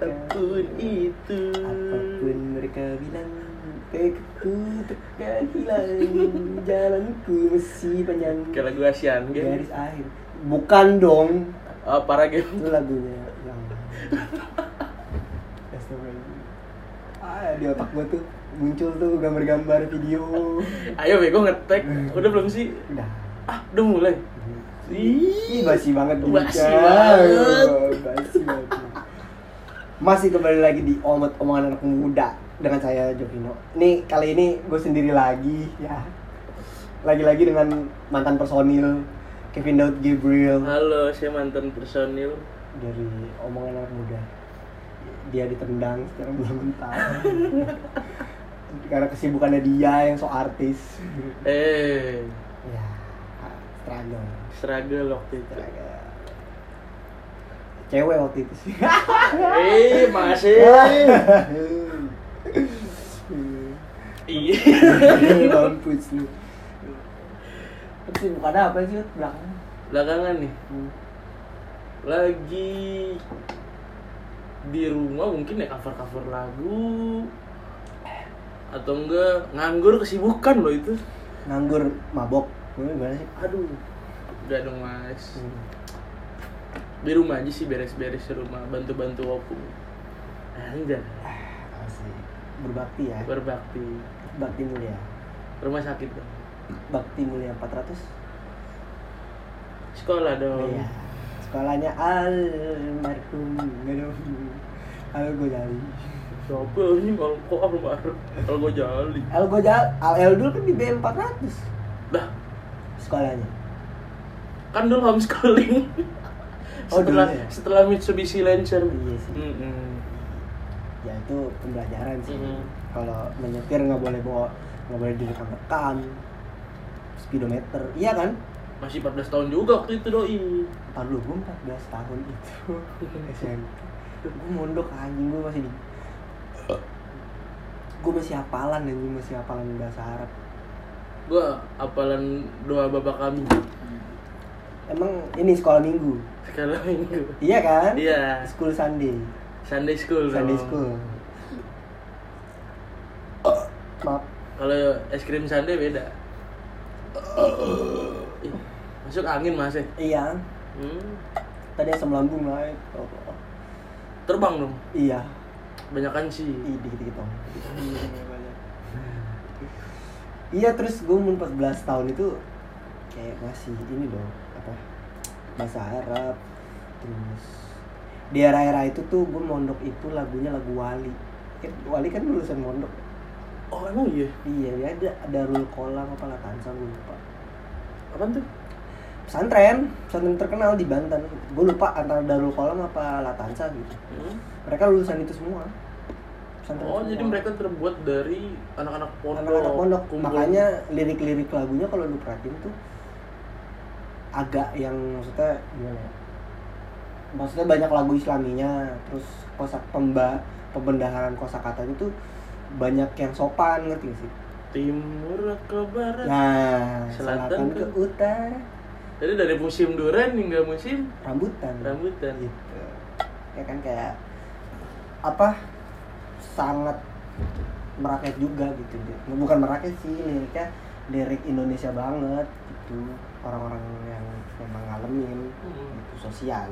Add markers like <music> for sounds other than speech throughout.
apa pun apa pun mereka apa pun itu. Apa pun mereka bilang tekadku takkan hilang jalanku masih panjang. Kayak lagu Asian game. Garis akhir. Bukan dong. Oh, para game. Itu lagunya. Yang ah di otak gua tuh muncul tuh gambar-gambar video. Ayo bego ngetek. Udah belum sih? Udah. Ah udah mulai? Ih, basi banget Basi banget. Basi banget. Masih kembali lagi di Omet Omongan Anak Muda dengan saya Jovino. Nih kali ini gue sendiri lagi ya. Lagi-lagi dengan mantan personil Kevin Daud Gabriel halo saya mantan personil dari Omongan Anak Muda. Dia ditendang secara belum mentah. Karena kesibukannya dia yang so artis. eh ya, struggle. struggle waktu itu Struggle. Cewek waktu itu sih. eh masih iya Mampus lu. Tapi bukan apa sih belakang? belakangan nih Hmm. lagi di rumah mungkin ya cover cover lagu atau enggak nganggur kesibukan loh itu Nganggur mabok. Lu Gimana sih? aduh udah dong mas Hmm. Di rumah aja sih beres-beres di rumah bantu-bantu opung anjay Asik. Berbakti ya. berbakti Bakti mulia. rumah sakit dong Bakti mulia 400. sekolah dong Iya. Sekolahnya almarhum. Enggak dong. Al Ghazali. siapa ini kalau kok almarhum kalau gue jali Al Ghazali, Al Eldul kan di BM 400 dah sekolahnya. kan dulu homeschooling <laughs> Oh, dulu setelah ya? setelah Mitsubishi Lancer Iya sih. Mm-mm. Ya itu pembelajaran sih. Mm. Kalau menyetir nggak boleh bawa nggak boleh direkam-rekam. Speedometer, iya kan? masih 14 tahun juga waktu itu doi Ntar lu gue 14 tahun itu <laughs> SMP Gue mondok anjing gue masih di Gue masih hafalan anjing masih hafalan bahasa Arab gue apalan doa bapak kami Emang ini sekolah minggu? sekali minggu. Iya kan? iya. School Sunday. Sunday school Sunday dong. school. Maaf. Kalau es krim Sunday beda. Ih, masuk angin mas ya Iya. Hmm. Tadi asam lambung naik oh, oh. terbang dong? Iya. Banyak kan sih. Ih, dikit-dikit dong. <laughs> Iya terus gue umur 14 tahun itu kayak masih ini dong bahasa Arab terus di era-era itu tuh gue mondok itu lagunya lagu Wali. Kan Wali kan lulusan mondok. Oh emang iya? Iya dia ada Darul Kolam apa Latansa gue lupa. Apa tuh? Pesantren pesantren terkenal di Banten. Gue lupa antara Darul Kolam apa Latansa gitu. Hmm. mereka lulusan itu semua. Pesantren oh semua. jadi mereka terbuat dari anak-anak pondok anak-anak pondok. Kumpul. makanya lirik-lirik lagunya kalau lu perhatiin tuh agak yang maksudnya gimana ya? Maksudnya banyak lagu islaminya terus kosa pemba pembendaharaan kosakatanya tuh banyak yang sopan ngerti gak sih? Timur ke barat nah Selatan selatan, ke ke- utara. Jadi dari musim durian hingga musim rambutan. rambutan. Gitu. Ya kan kayak apa sangat merakyat juga gitu bukan merakyat sih liriknya lirik Indonesia banget gitu orang-orang yang memang ngalamin Hmm. gitu, sosial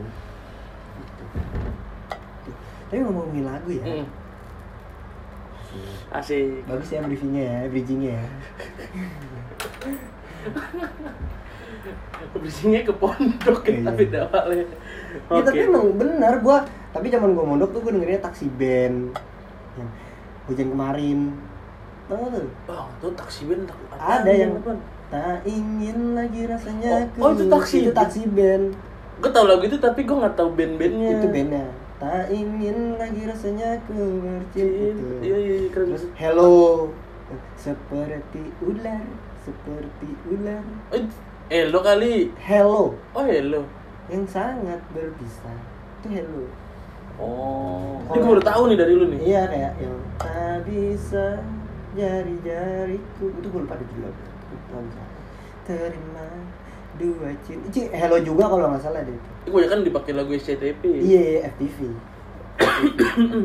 gitu. Tapi ngomongin lagu ya Hmm. asik bagus ya briefingnya ya bridgingnya ya <laughs> Bersihnya ke pondok ya, Iya. tapi awalnya. Ya, tapi emang bener gua tapi zaman gua mondok tuh gua dengerinnya taksi band yang hujan kemarin tau tuh Oh, tuh taksi band Ada yang- apa? Tak ingin lagi rasanya Oh, oh, itu taksi. Itu taksi band Gue tau lagu itu tapi gue nggak tahu band-bandnya. Itu bandnya Tak ingin lagi rasanya ku bercinta Iya iya iya, keren. Terus hello Seperti ular Seperti ular itu- eh lo kali. Hello Oh hello. Yang sangat berbisa Itu hello Oh. Ini gue baru tahu nih dari lu nih. Iya kayak yang Tak bisa jari-jariku Itu gue lupa di judul Terima dua cinta Ci, Hello juga kalau nggak salah deh itu banyak kan dipakai lagu SCTV. iya iya, FTV <coughs>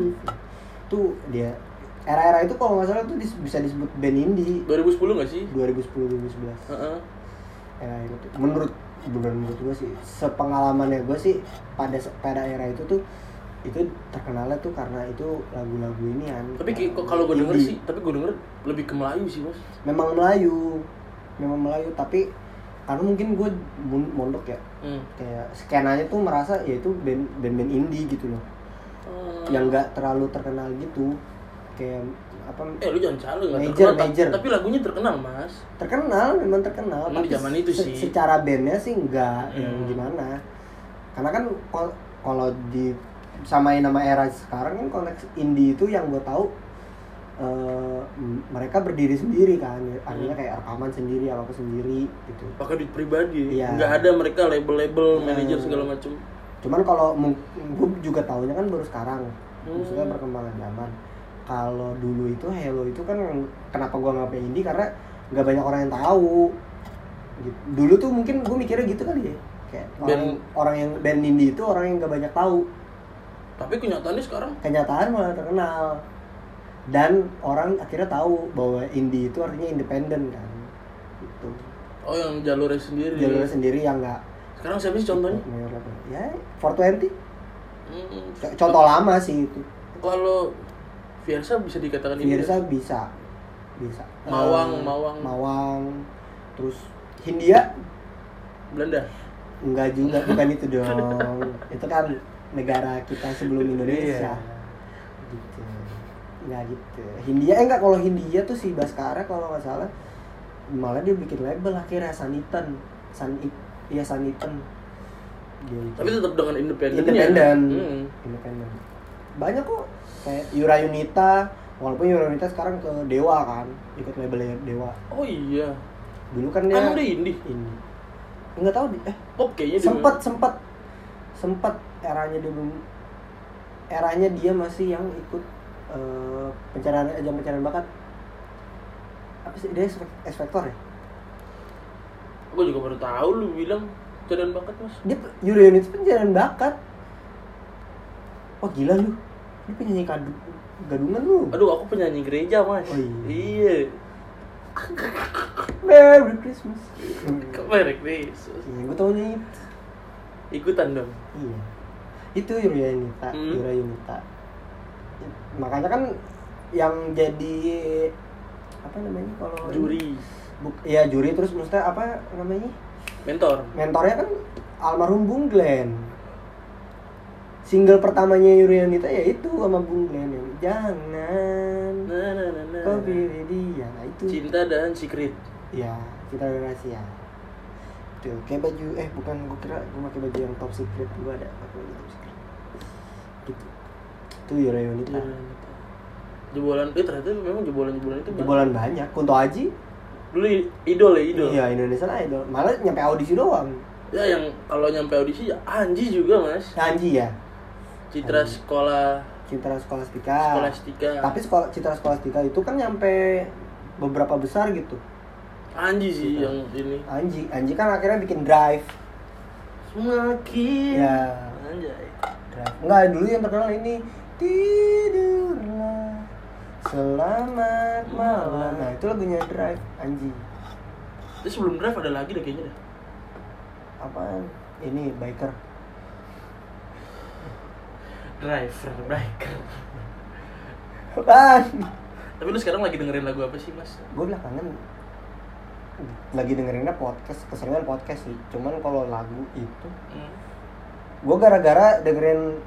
tuh dia era-era itu kalau nggak salah tuh bisa disebut band indie 2010 nggak sih? 2010 2011 Heeh. era itu tuh. menurut bener menurut gue sih sepengalamannya gue sih pada pada era itu tuh itu terkenalnya tuh karena itu lagu-lagu ini kan Tapi kalau gue denger Indie. sih, tapi gue denger lebih ke Melayu sih mas. memang Melayu memang Melayu tapi karena mungkin gue mon- mondok ya Hmm. kayak skenanya tuh merasa ya itu band band indie gitu loh Oh. yang nggak terlalu terkenal gitu kayak apa Eh lu jangan salah nggak Major, terkenal, major. tapi lagunya terkenal mas. terkenal memang terkenal Emang di zaman itu sih. secara bandnya sih enggak yang Hmm. gimana karena kan kal- kalau di samain nama era sekarang kan konteks indie itu yang gue tahu eh, mereka berdiri sendiri kan artinya Hmm. kayak rekaman sendiri apa apa sendiri gitu Pakai duit pribadi. Iya. Nggak ada mereka label-label, Hmm. manajer segala macam. cuman kalau gue juga tahunya kan baru sekarang maksudnya Hmm. perkembangan zaman kalau dulu itu Hello itu kan kenapa gua nggak indie karena nggak banyak orang yang tahu gitu. dulu tuh mungkin gue mikirnya gitu kali ya kayak orang, Band- orang yang band indie itu orang yang nggak banyak tahu Tapi kenyataannya sekarang kenyataan malah terkenal dan orang akhirnya tahu bahwa indie itu artinya independen kan gitu oh yang jalurnya sendiri. jalurnya sendiri yang nggak Sekarang siapa sih contohnya? ya 420 Hmm. Contoh lama sih itu Kalau Fiersa bisa dikatakan ini. Fiersa bisa bisa Mawang, Eh, Mawang. Mawang terus Hindia Belanda. enggak juga <laughs> bukan itu dong itu kan negara kita sebelum Indonesia Iya. gitu nggak gitu Hindia eh enggak kalau Hindia tuh si Baskara kalau nggak salah malah dia bikin label akhirnya Sanitan San iya Sanitan dia itu. Tapi tetap dengan independen. independen Hmm. independen banyak kok kayak Yura Yunita walaupun Yura Yunita sekarang ke Dewa kan ikut labelnya Dewa Oh iya. dulu kan dia Emang dia indie? ini nggak tahu eh Pop kayaknya sempat sempat sempat eranya dia belum eranya dia masih yang ikut eh, pencarian ajang pencarian bakat apa sih dia X Factor ya Gue juga baru tahu lu bilang cadan bakat mas. dia Yura Yunita pencarian bakat oh gila lu dia penyanyi kadu gadungan lu Aduh aku penyanyi gereja mas. Oh, iya. iya. <laughs> Merry Christmas merek nih? iya gue taunya itu Ikutan dong. iya itu Yura Yunita Hmm. Yura Yunita makanya kan yang jadi apa namanya kalau Juri. Buk, ya juri terus maksudnya apa namanya Mentor. mentornya kan almarhum Bung Glenn single pertamanya Yura Yunita ya itu sama Bung Glenn yang jangan Nah, nah, nah, nah. kau pilih dia nah itu Cinta dan secret. ya kita rahasia tuh kayak baju eh bukan gue kira gue pakai baju yang top secret gue ada pakai baju top secret gitu itu Yura Yunita Jebolan, eh ternyata memang jebolan-jebolan itu banyak. jebolan banyak Kunto Aji Dulu idol ya idol. iya Indonesian Idol malah nyampe audisi doang Ya yang kalau nyampe audisi ya Anji juga mas. Anji ya Citra Anji. sekolah Citra Skolastika Skolastika. tapi sekolah Citra Skolastika itu kan nyampe beberapa besar gitu Anji sih Citra. yang ini. Anji Anji kan akhirnya bikin drive Semakin. ya Anjay. drive enggak dulu yang terkenal ini tidurlah selamat malam nah itu lagunya drive Anji Terus sebelum drive ada lagi deh kayaknya deh. apaan ini biker Driver, biker. apaan Tapi lu sekarang lagi dengerin lagu apa sih mas? gue belakangan lagi dengerinnya podcast keseringan podcast sih cuman kalau lagu itu Hmm. gue gara-gara dengerin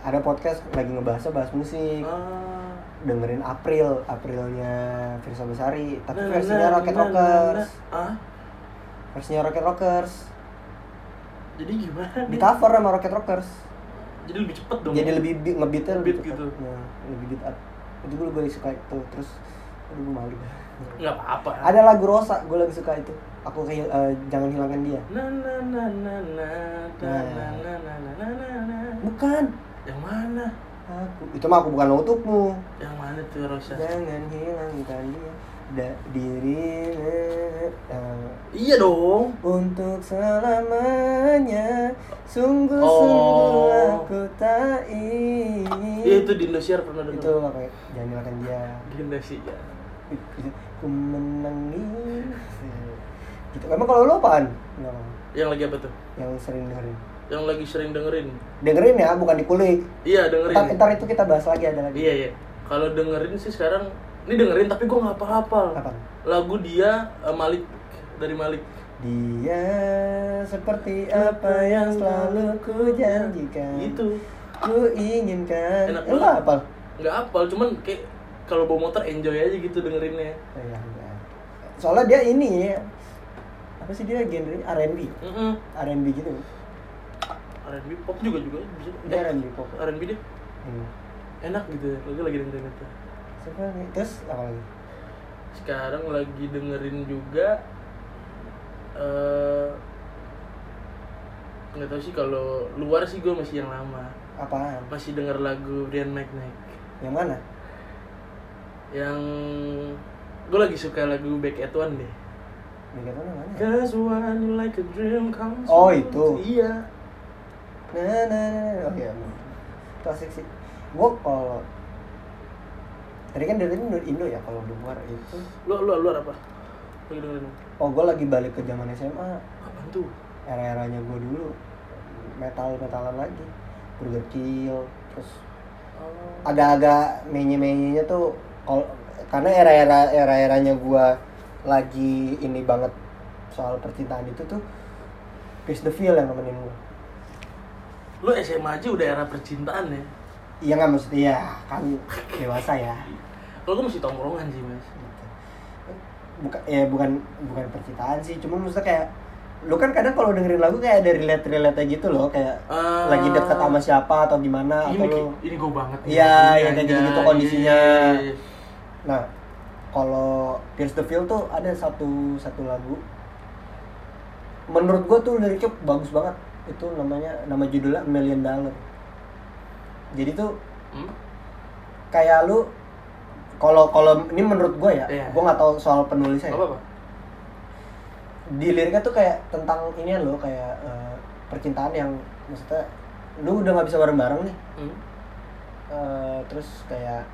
ada podcast lagi ngebahas bahas musik Ah. dengerin April Aprilnya Firsa Besari tapi Nah, versinya nah, Rocket nah, Rockers nah, nah. Ah, versinya Rocket Rockers jadi gimana? di cover sama Rocket Rockers Jadi lebih cepet dong. jadi lebih beat, ngebeatnya lebih cepat. gitu. Nah, lebih beat up itu gue gue suka itu terus aduh gue malu Nggak apa-apa. ada lagu Rosa gue lagi suka itu aku kayak eh, jangan hilangkan dia Na na na na na na Nah. na na na na na na na. bukan Yang mana? aku itu mah aku bukan untukmu Yang mana tuh Rosa? jangan hilangkan dia da, diri eh, Iya dong. untuk selamanya sungguh Oh. sungguh aku tak ingin Iya itu di Indosiar pernah dengar. itu pakai jangan makan dia Di Indosiar. ku menangis gitu emang kalau lu apaan? Yang lagi apa tuh? yang sering dengerin Yang lagi sering dengerin. dengerin ya bukan dikulik Iya dengerin. ntar, ntar itu kita bahas lagi ada lagi Iya iya. Kalau dengerin sih sekarang ini dengerin tapi gue nggak hafal-hafal. Apa? Lagu dia eh, Malik dari Malik. dia seperti apa yang selalu ku janjikan Gitu. ku inginkan Enak banget. apa Nggak hafal, cuman kayak kalau bawa motor enjoy aja gitu dengerinnya. Oh, iya, iya. soalnya dia ini apa sih dia genre R&B Mm R&B gitu R&B pop juga juga bisa. Eh, R&B pop R&B dia hmm. enak gitu ya. Lagi lagi dengerin itu. nih terus apa lagi Sekarang lagi dengerin juga eh nggak tahu sih kalau luar sih gue masih yang lama apaan masih denger lagu Brian McKnight yang mana yang gue lagi suka lagu Back at One deh Back at One yang mana? Cause you like a dream comes Oh, itu. Iya nah nah nah oh iya klasik sih gua kalau tadi kan dari Indo, Indo ya kalau luar itu Lu, lu, luar apa? Lagi dengerin apa? oh gua lagi balik ke zaman SMA Apaan tuh? era-eranya gua dulu metal metalan lagi Burger Kill terus Oh. agak-agak menye-menyenya tuh kalau karena era-era era-eranya gua lagi ini banget soal percintaan itu tuh Pierce the Veil yang nemenin gua Lu SMA aja udah era percintaan ya? iya nggak maksudnya ya kan dewasa ya Kalau gue masih tongkrongan sih mas bukan ya bukan bukan percintaan sih cuma maksudnya kayak lu kan kadang kalau dengerin lagu kayak ada relate relate gitu loh kayak Ah. lagi deket sama siapa atau gimana Ini, atau lu ini gue banget. Iya, yang kayak aja. gitu-gitu kondisinya. Iya, iya, iya. nah kalau Pierce the Veil tuh ada satu satu lagu menurut gua tuh liriknya bagus banget itu namanya nama judulnya Million Dollar jadi tuh Hmm? kayak lu kalau kalau ini menurut gua ya Iya. gua nggak tahu soal penulisnya ya. apa-apa di liriknya tuh kayak tentang ini loh kayak eh, percintaan yang maksudnya lu udah nggak bisa bareng-bareng nih hmm? Eh, terus kayak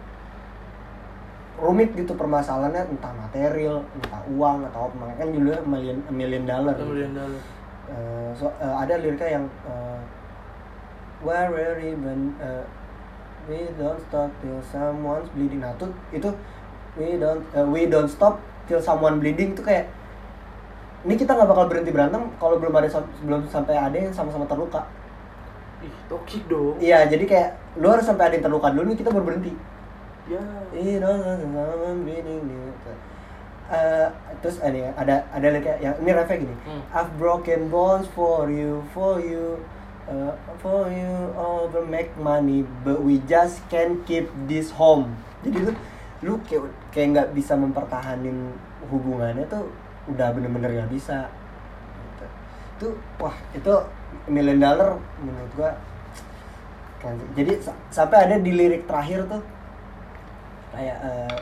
rumit gitu permasalahannya entah material entah uang atau apa makanya kan judulnya million, million dollar. Million dollar Eh, so, eh, ada liriknya yang eh, where even eh, we don't stop till someone's bleeding? Nah tuh itu we don't eh, we don't stop till someone bleeding itu kayak ini kita nggak bakal berhenti berantem kalau belum ada belum sampai ada yang sama-sama terluka. Ih, toxic dong. Iya jadi kayak lu harus sampai ada yang terluka dulu nih kita baru berhenti. Ya someone bleeding Eh, terus ini ada ada liriknya yang ini refnya gini Hmm. I've broken bones for you, for you, uh, for you, over make money, but we just can't keep this home. Jadi tuh lu kayak kayak nggak bisa mempertahanin hubungannya tuh udah bener-bener nggak bisa. Gitu. Tuh wah itu million dollar menurut gua sih. Jadi sa- sampai ada di lirik terakhir tuh kayak eh,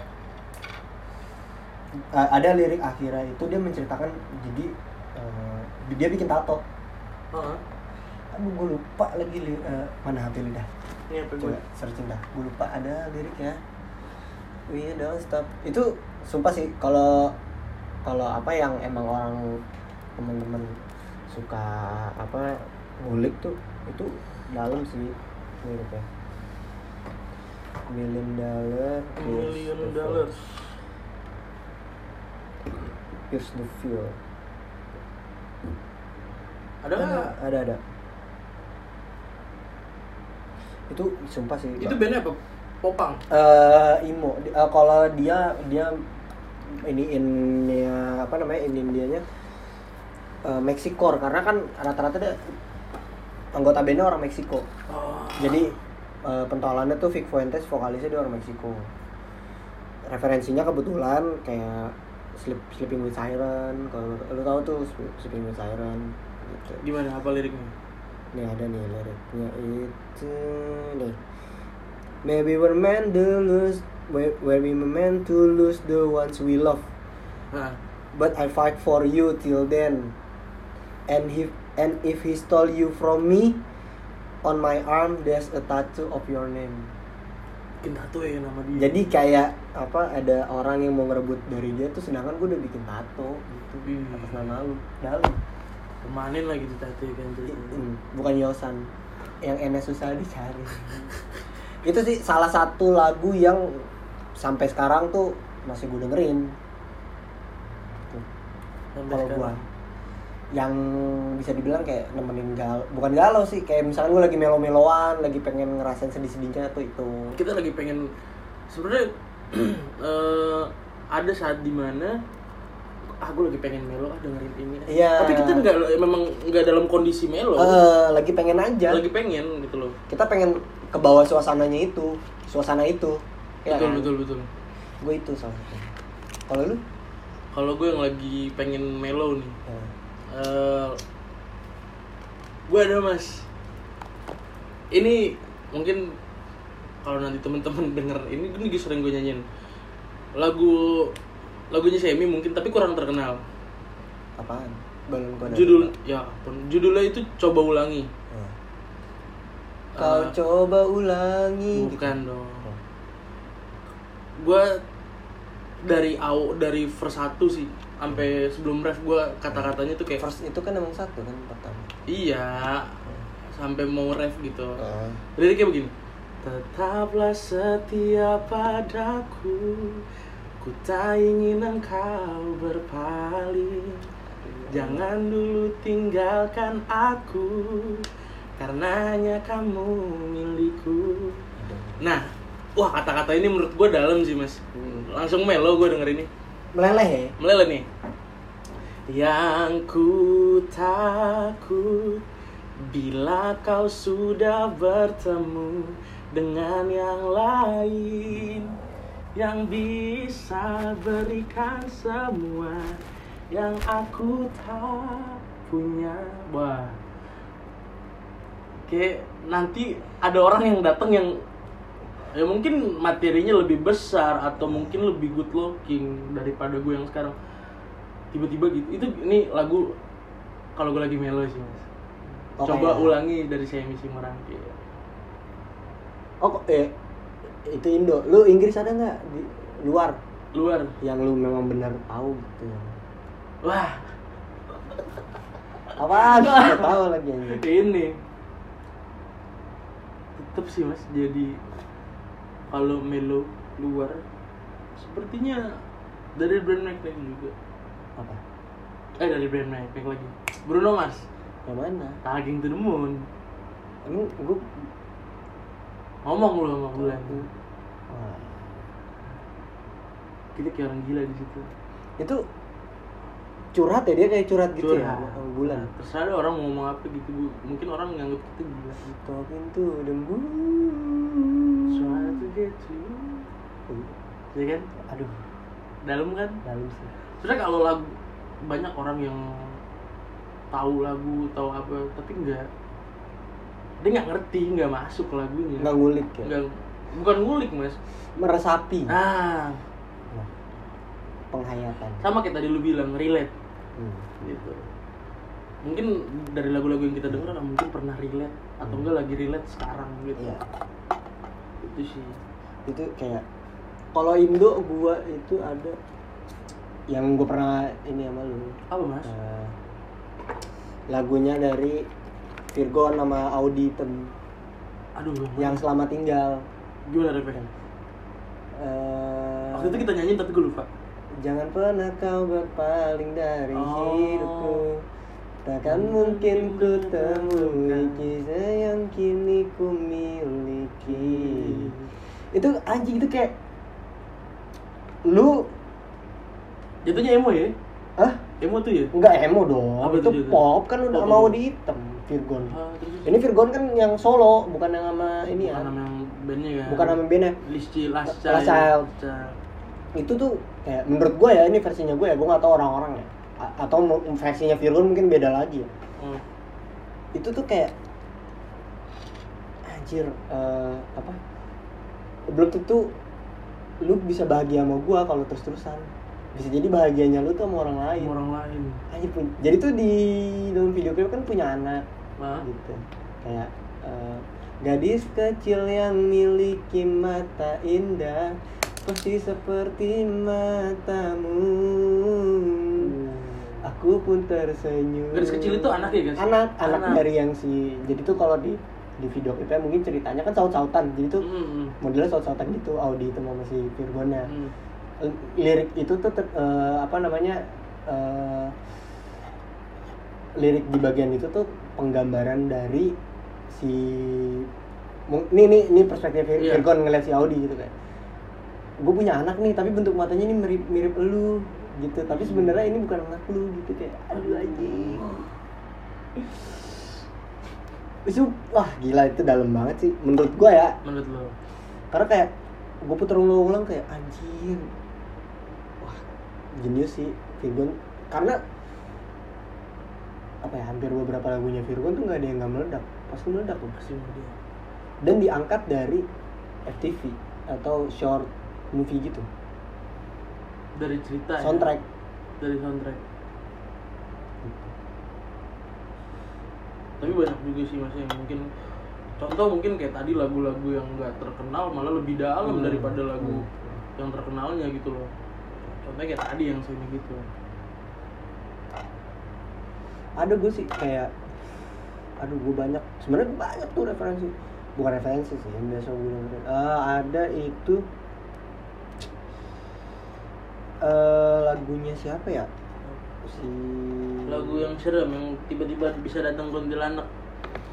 eh, ada lirik akhirnya itu dia menceritakan jadi eh, dia bikin tato. Heeh. aduh gue lupa lagi li- eh, mana hati lidah. Coba searching dah gue lupa ada liriknya we don't stop. Itu sumpah sih kalau kalau apa yang emang orang teman-teman suka apa ngulik tuh itu dalam sih liriknya million dollar Million the dollars Pierce the Veil Ada nggak? ada ada. Itu sumpah sih Itu bandnya apa? Popang? Eh imo. Di- eh, kalau dia dia ini innya apa namanya ini dianya uh, Meksikor karena kan rata-rata dia anggota bandnya orang Meksiko. Oh. jadi eh, pentolannya tuh Vic Fuentes vokalisnya dia orang Meksiko. Referensinya kebetulan kayak Sleep, Sleeping with Siren kalau lu, tahu tuh Sleep- Sleeping with Siren gitu. Gimana? Apa liriknya? Nih ada nih liriknya itu nih. Maybe we're meant to lose where, where we meant to lose the ones we love. Nah, but I fight for you till then. And if and if he stole you from me on my arm there's a tattoo of your name bikin tato ya nama dia. jadi kayak apa ada orang yang mau ngerebut dari dia tuh sedangkan gue udah bikin tato gitu Ih. atas nama lu. Dalam. Pemanin lagi di tato ya kan I- ceritanya. mm, bukan Yosan. Yang enak susah dicari. <laughs> Itu sih salah satu lagu yang sampai sekarang tuh masih gue dengerin. Tuh, kalau gua yang bisa dibilang kayak nemenin galau bukan galau sih kayak misalnya gue lagi melo-meloan lagi pengen ngerasain sedih-sedihnya tuh itu. Kita lagi pengen sebenarnya <clears throat> eh, ada saat di mana ah gue lagi pengen melo ah dengerin ini. Iya. tapi kita nggak memang nggak dalam kondisi melo. Eh, lagi pengen aja. Lagi pengen gitu loh. Kita pengen ke bawah suasananya itu suasana itu. Ya betul kan? betul betul. Gue itu salah satu kalau lu? Kalau gue yang lagi pengen melo nih. Ya. Eh gue ada mas. Ini mungkin kalau nanti temen-temen <laughs> denger ini ini sering gue nyanyiin. Lagu lagunya Semi mungkin tapi kurang terkenal. Apaan? Balon kode judul ya ampun, judulnya itu coba ulangi. Ya. kau Eh, coba ulangi. gitu. bukan dong. Oh. gue dari aw dari verse 1 sih sampai sebelum ref gue kata-katanya tuh kayak first itu kan emang satu kan pertama? Iya sampai mau ref gitu. Ah. Jadi kayak begini Tetaplah setia padaku Ku tak ingin engkau berpaling. Jangan dulu tinggalkan aku Karenanya kamu milikku. Nah, wah kata-kata ini menurut gue dalam sih mas. Hmm. Langsung melo gue denger ini. Meleleh ya? Meleleh nih. Yang ku takut Bila kau sudah bertemu dengan yang lain Yang bisa berikan semua Yang aku tak punya. Wah. Kayak nanti ada orang yang datang yang ya mungkin materinya lebih besar atau mungkin lebih good looking daripada gue yang sekarang. Tiba-tiba gitu. Itu ini lagu kalau gue lagi melo sih mas. Oh, coba ulangi dari saya misi merangkai oh kok- eh itu Indo. Lu Inggris ada nggak? Di luar? Luar. Yang lu memang benar tahu gitu. Wah. <laughs> Apaan? Nggak tahu lagi ini. Tetap sih mas jadi kalau melo luar sepertinya dari brand McNair juga. Apa? Eh dari brand McNair lagi. Bruno Mars yang mana? Tagging to the Moon. Emang gue ngomong lu sama bulan Wah. kita kayak orang gila di situ. Itu curhat ya dia kayak curhat gitu ya Curhat. sama bulan. Terserah ada orang mau ngomong apa gitu mungkin orang nganggap kita gila. Talking to the moon try to get to you ya kan? Aduh. Dalam kan? Dalam sih. Sebenarnya kalau lagu banyak orang yang tahu lagu tahu apa tapi enggak dia nggak ngerti nggak masuk lagunya. Nggak ngulik ya? Nggak- bukan ngulik mas. Meresapi. Ah. Nah, penghayatan. Sama kayak tadi lu bilang relate Hmm. gitu. Mungkin dari lagu-lagu yang kita dengar mungkin pernah relate atau enggak lagi relate sekarang gitu. Iya. Itu sih. Itu kayak kalau Indo gua itu ada yang gua pernah ini sama lu. Apa mas? Eh, lagunya dari Virgon sama Auditon aduh yang selamat tinggal. Gimana refnya Eh, waktu itu kita nyanyiin tapi gue lupa Jangan pernah kau berpaling dari Oh. hidupku. Takkan mungkin ku temui kisah yang kini ku miliki. Itu anjing itu kayak Lu jatuhnya emo ya? Ah? emo tuh ya? Enggak emo dong. Apa Itu pop kan udah Pop mau di hitam Virgon. Ah, terus Ini Virgon kan yang solo Bukan yang sama ini bukan ya? nama yang bandnya kan Bukan sama bandnya Lisci Last Last Child. Child. Child. itu tuh kayak menurut gue ya ini versinya gue ya gue nggak tahu orang-orang ya. A- atau versinya Virgon mungkin beda lagi. Ya Oh. itu tuh kayak anjir eh, apa? Belum tentu lu bisa bahagia sama gua kalau terus terusan bisa jadi bahagianya lu tuh sama orang lain. Sama orang lain. Anjir, pun- jadi tuh di dalam video klip kan punya anak. Nah gitu. Kayak eh, gadis kecil yang miliki mata indah pasti seperti matamu aku pun tersenyum Gadis kecil itu anak ya, guys? anak anak, Anak. dari yang si jadi tuh kalau di di video klipnya mungkin ceritanya kan saut-sautan jadi tuh Hmm, modelnya saut-sautan gitu Audi itu sama si Virgonnya hmm. lirik itu tuh eh, apa namanya eh, lirik di bagian itu tuh penggambaran dari si ini nih ini perspektif Iya. Virgon ngeliat si Audi gitu kan gue punya anak nih tapi bentuk matanya ini mirip mirip elu gitu. Tapi sebenarnya ini bukan anak lu gitu. Kayak aduh anjing. Itu wah gila itu dalam banget sih menurut gue ya. Menurut lo karena kayak gue puter ulang-ulang kayak anjir. Wah jenius sih Virgon. Karena apa ya hampir beberapa lagunya Virgon tuh nggak ada yang nggak meledak. Pasti meledak loh. Pasti dia dan diangkat dari FTV atau short movie gitu. Dari cerita ya? soundtrack. Dari soundtrack. Tapi banyak juga sih mas yang mungkin contoh mungkin kayak tadi lagu-lagu yang nggak terkenal malah lebih dalam Hmm. daripada lagu Hmm. yang terkenalnya gitu loh. Contohnya kayak tadi yang sini gitu. Ada gue sih kayak aduh gue banyak sebenarnya banyak tuh referensi. Bukan referensi sih yang biasa gue bilang Eh, ada itu eh lagunya siapa ya si lagu yang serem yang tiba-tiba bisa datang kuntilanak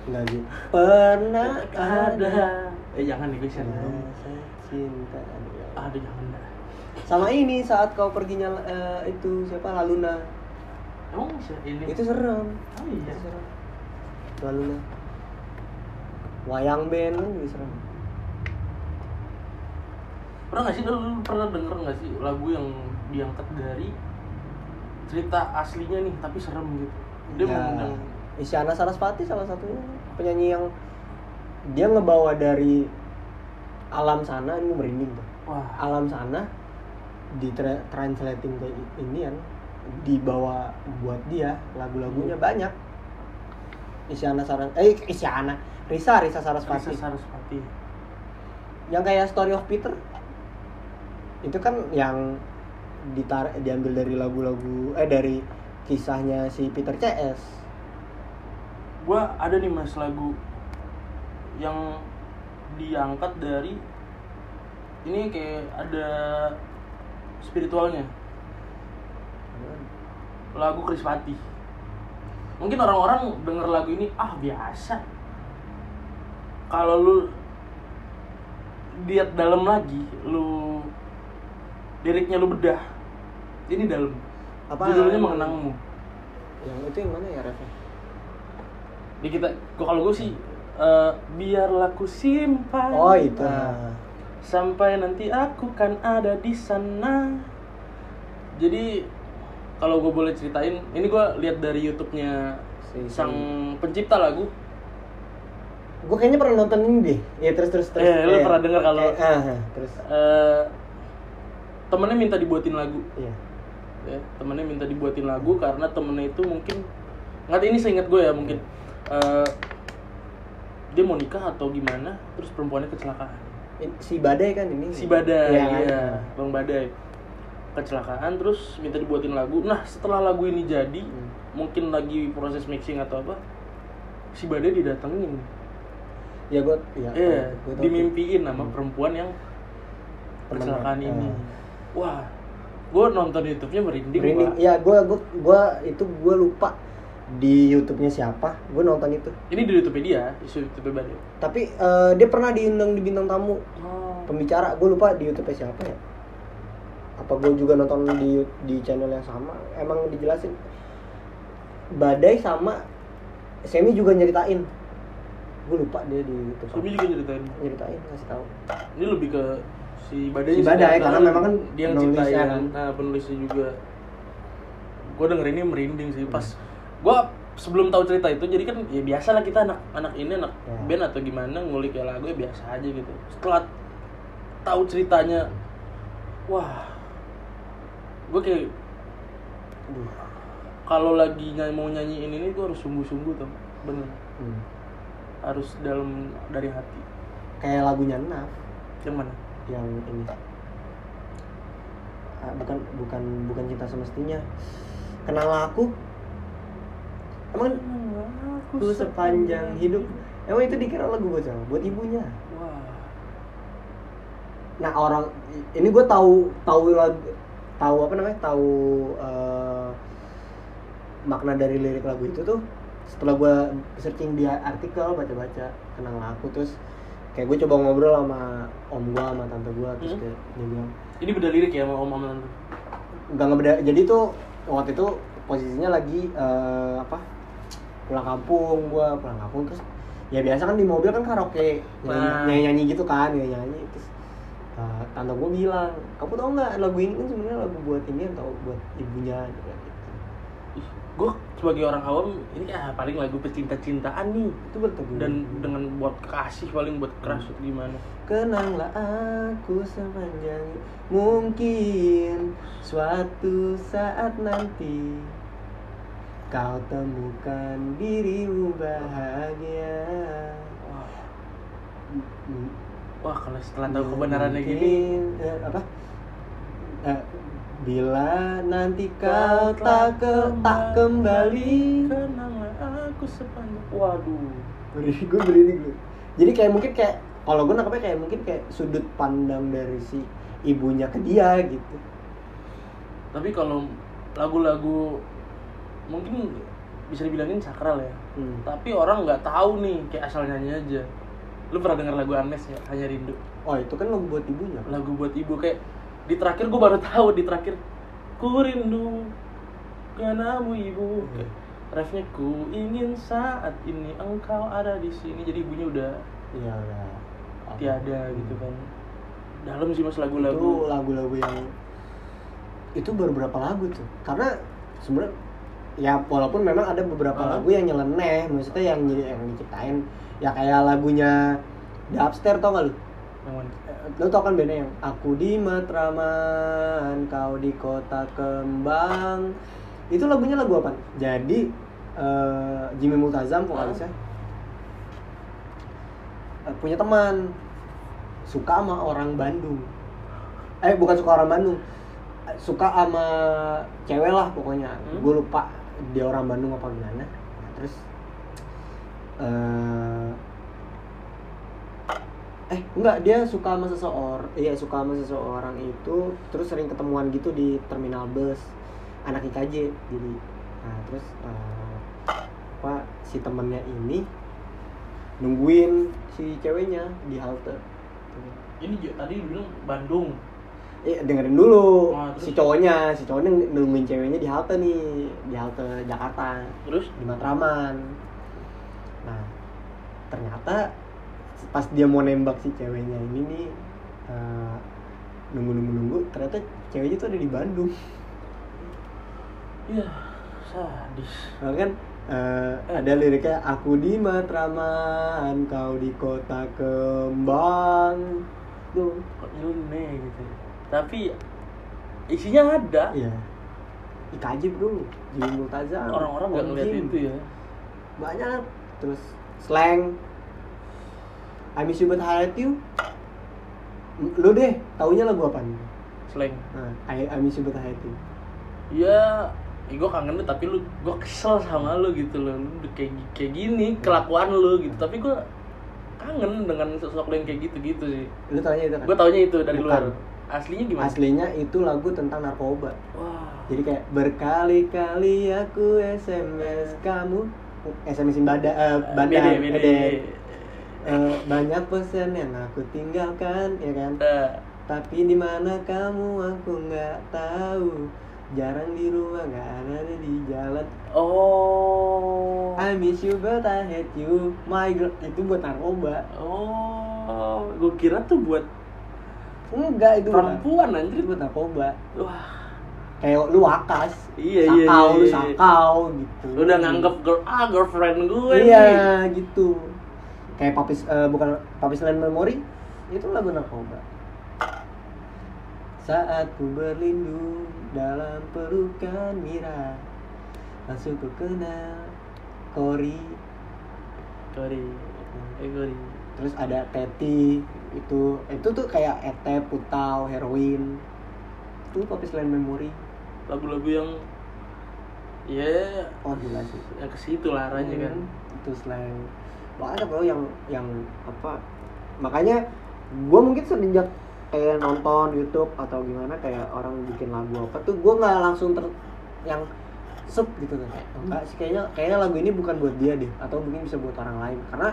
Enggak gitu. Pernah ada eh jangan nih rasa cinta. Aduh, jangan dah Sama ini saat kau perginya eh, itu siapa Laluna. emang bisa ini Itu serem. oh iya Itu serem. Laluna. Wayang band juga serem. pernah nggak sih lu, lu pernah denger nggak sih lagu yang diangkat dari cerita aslinya nih tapi serem gitu. Dia Ya, mengundang. Isyana Sarasvati salah satunya penyanyi yang dia ngebawa dari alam sana ini merinding tuh. wah. Alam sana di tra- translating ke i- ini kan dibawa buat dia lagu-lagunya Hmm. banyak. Isyana Saras eh Isyana Risa Risa Sarasvati. Risa Sarasvati. Yang kayak Story of Peter itu kan yang ditar diambil dari lagu-lagu eh dari kisahnya si Peter CS gua ada nih mas lagu yang diangkat dari ini kayak ada spiritualnya. Lagu Krispati mungkin orang-orang denger lagu ini ah biasa. Kalau lu lihat dalam lagi lu liriknya lu bedah. Ini dalam. Apa? judulnya mengenangmu. Yang itu yang mana ya Ref? di kita kalau gue sih eh, biarlah ku simpan. Oh itu. Nah, sampai nanti aku kan ada di sana. Jadi kalau gue boleh ceritain ini gue lihat dari YouTube-nya Si- sang pencipta lagu. Gue kayaknya pernah nonton ini deh. Ya terus terus terus. Eh, lu Iya. pernah denger kalau- ah, ah, terus. Eh temennya minta dibuatin lagu. Iya. Ya temennya minta dibuatin lagu karena temennya itu mungkin nggak ini seingat gue ya mungkin Eh, dia mau nikah atau gimana terus perempuannya kecelakaan. Si badai kan ini? Si badai Iya, iya, kan? bang badai. Kecelakaan terus minta dibuatin lagu. Nah setelah lagu ini jadi Hmm. mungkin lagi proses mixing atau apa si badai didatengin. Ya gue ya iya gua tahu dimimpiin sama Hmm. perempuan yang kecelakaan ini. Ah. Wah gue nonton YouTube-nya merinding, Merinding. Pak. ya gue gua, gua itu gue lupa di YouTube-nya siapa. Gue nonton itu. Ini di YouTube dia di YouTube badai tapi eh, dia pernah diundang di bintang tamu. Oh. pembicara gue lupa di YouTube siapa ya. Apa gue juga nonton di di channel yang sama? Emang dijelasin. Badai sama Semi juga nyeritain. Gue lupa dia di YouTube Sumi juga nyeritain. Nyeritain ngasih tahu. Ini lebih ke si badai Si Badai, karena memang kan dia yang ciptain kan. nah penulisnya juga. Gue denger ini merinding sih. Pas gue sebelum tahu cerita itu jadi kan ya biasa lah kita anak anak ini anak Ya. band atau gimana ngulik ya lagu ya biasa aja gitu. Setelah tahu ceritanya wah gue kayak Aduh. kalau lagi ny- mau nyanyiin ini gue harus sungguh-sungguh tuh bener. Hmm. harus dalam dari hati. Kayak lagunya Naf. Yang mana yang ini. Ah, bukan bukan bukan cinta semestinya. Kenal aku? Emang aku sepanjang hidup emang itu dikira lagu buat siapa buat ibunya? Wah. Nah orang ini gue tahu tahu lagu tahu apa namanya? Tahu eh, makna dari lirik lagu itu tuh. Setelah gue searching di artikel baca-baca kenal aku terus kayak gue coba ngobrol sama om gue sama tante gue terus Hmm. kayak dia bilang ini beda lirik ya sama om Aman tuh nggak ngebeda jadi tuh waktu itu posisinya lagi eh, apa pulang kampung gua pulang kampung terus ya biasa kan di mobil kan karaoke Nah. nyanyi nyanyi gitu kan nyanyi nyanyi terus eh, tante gua bilang kamu tau nggak lagu ini kan sebenarnya lagu buat ini atau buat ibunya gitu gue sebagai orang awam ini kayak paling lagu pecinta-cintaan nih. Itu betul dan dengan buat kasih paling buat keras atau gimana? Kenanglah aku sepanjang mungkin suatu saat nanti kau temukan dirimu bahagia. wah wah kalau setelah tahu kebenarannya gini. mungkin, eh, apa? Eh, bila nanti kau tak ke tak kembali. kenanglah aku sepanjang waduh Beri gue beri gue. Jadi kayak mungkin kayak kalau gue nangkepnya kayak mungkin kayak sudut pandang dari si ibunya ke dia gitu. tapi kalau lagu-lagu mungkin bisa dibilangin sakral ya Hmm. tapi orang nggak tahu nih kayak asal nyanyi aja lu pernah denger lagu Anes ya hanya rindu Oh itu kan lagu buat ibunya. lagu buat ibu kayak di terakhir gue baru tahu di terakhir ku rindu kanamu ibu Hmm. Kayak, refnya ku ingin saat ini engkau ada di sini jadi ibunya udah Iya udah. tiada gitu kan dalam sih mas Itu lagu-lagu lagu-lagu yang itu baru berapa lagu tuh? Karena sebenarnya ya walaupun memang ada beberapa Ah. lagu yang nyeleneh, maksudnya yang yang diciptain ya kayak lagunya Upstairs tau gak lu? Eh, Lu tau kan bandnya yang Aku di Matraman, kau di kota kembang. Itu lagunya lagu apa? Jadi eh, Jimmy Multazam vokalisnya. Eh, Punya teman. Suka sama orang Bandung. Eh bukan suka orang Bandung. Suka sama cewek lah pokoknya. Hmm. Gue lupa dia orang Bandung apa gimana. Nah, Terus eh enggak dia suka sama seseorang iya suka sama seseorang itu terus sering ketemuan gitu di terminal bus anak IKJ jadi nah terus eh, apa si temennya ini nungguin si ceweknya di halte. Ini juga tadi bilang Bandung. Eh dengerin dulu Oh, si cowoknya si cowoknya nungguin ceweknya di halte nih di halte Jakarta terus? di Matraman. Nah, ternyata pas dia mau nembak si ceweknya ini nih eh, nunggu-nunggu nunggu ternyata ceweknya tuh ada di Bandung. ya sadis Nah, kan eh, ada liriknya aku di Matraman, kau di kota kembang. Tuh. kok nyeleneh gitu tapi isinya ada Iya. IKJ bro, Jimmy Multazam. orang-orang nggak ngeliat itu ya banyak terus slang I miss you but I hate you? Lu deh taunya lagu apa nih? Slang. Nah, I, I miss you but I hate you. Ya ya gue kangen lu tapi lu gue kesel sama lu gitu loh. Lu kayak kayak gini kelakuan lu gitu. Tapi gue kangen dengan sosok yang kayak gitu gitu sih. Lu taunya itu kan? Gue taunya itu dari Bukan. luar. Aslinya gimana? Aslinya itu lagu tentang narkoba. Wah. Jadi kayak berkali-kali aku SMS kamu. SMS-in bada, eh, bandar beda beda eh, eh, banyak pesan yang aku tinggalkan ya kan? Eh, Tapi di mana kamu? Aku nggak tahu. Jarang di rumah nggak ada di jalan. Oh. I miss you but I hate you. My girl. Itu buat narkoba. Oh. Gue kira tuh buat Enggak itu buat- perempuan anjir. buat narkoba. Wah. Kayak lu wakas. Iya, sakau, iya, iya, iya. sakau gitu. Lu udah nganggep girl ah girlfriend gue Iya nih gitu Kayak papis, eh, bukan papis land memory Itu lagu narkoba. Saat ku berlindung dalam pelukan Mira langsung ku kenal Kori. Kori. Eh Kori. Terus ada Teti itu itu tuh kayak Ete Putau heroin. Itu popis lain memori lagu-lagu yang ya oh gila sih. yang ke situ lah arahnya kan. Hmm, itu slang banyak loh yang yang apa makanya gue mungkin semenjak kayak nonton YouTube atau gimana kayak orang bikin lagu apa tuh gue nggak langsung ter yang sep gitu kan. Kayak enggak sih kayaknya kayaknya lagu ini bukan buat dia deh atau mungkin bisa buat orang lain. Karena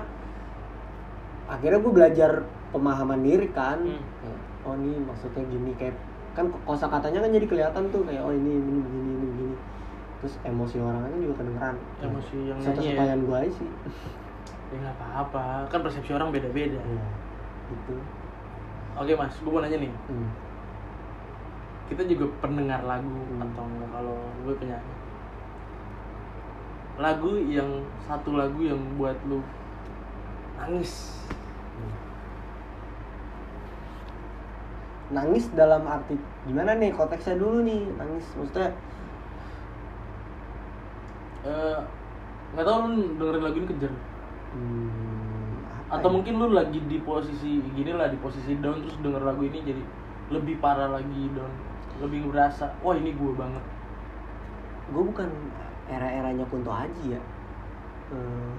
akhirnya gue belajar pemahaman lirik kan. Hmm. Kayak, oh ini maksudnya gini kayak kan kosa katanya kan jadi kelihatan tuh kayak oh ini ini begini ini begini. Terus emosi orang kan juga kedengeran. Emosi yang satu ya. gue aja sih <laughs> ya nggak apa-apa. Kan persepsi orang beda-beda. Iya, gitu. Oke mas gue mau nanya nih. Hmm. kita juga pendengar lagu Hmm. atau enggak? Kalau gue penyanyi lagu yang satu lagu yang buat lu nangis. Nangis dalam arti gimana nih konteksnya dulu nih? Nangis maksudnya? Eh, nggak tahu lu dengerin lagu ini kejar hmm, atau ya? mungkin lu lagi di posisi gini lah di posisi down terus denger lagu ini jadi lebih parah lagi down lebih berasa wah ini gue banget. Gue bukan era-eranya Kunto Aji ya. Eh,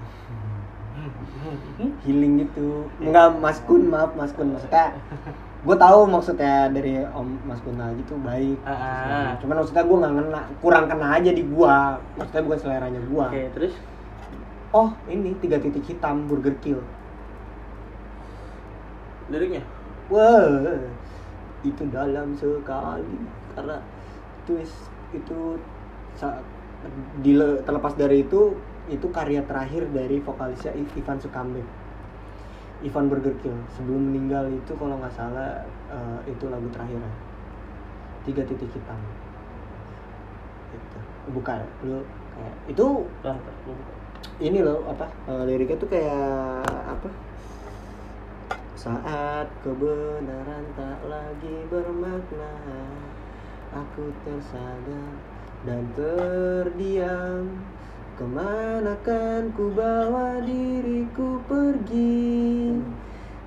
healing gitu. Enggak Mas Kun maaf Mas Kun. Maksudnya gue tahu maksudnya dari Om Mas Kun Aji tuh baik. Ah. cuman maksudnya gue nggak ngena kurang kena aja di gua. Maksudnya bukan seleranya gua. Oke terus oh ini tiga titik hitam Burger Kill. Liriknya? Wah, itu dalam sekali. Karena twist itu saat dile- terlepas dari itu itu karya terakhir dari vokalisnya Ivan Sukambe. Ivan Burger Kill. Sebelum meninggal itu kalau nggak salah eh, itu lagu terakhirnya tiga titik hitam. Itu. Bukan lu kayak itu Bentar, bentar, gua buka. Ini loh apa eh, liriknya tuh kayak apa? Saat kebenaran tak lagi bermakna aku tersadar dan terdiam. Ke mana kan ku bawa diriku pergi?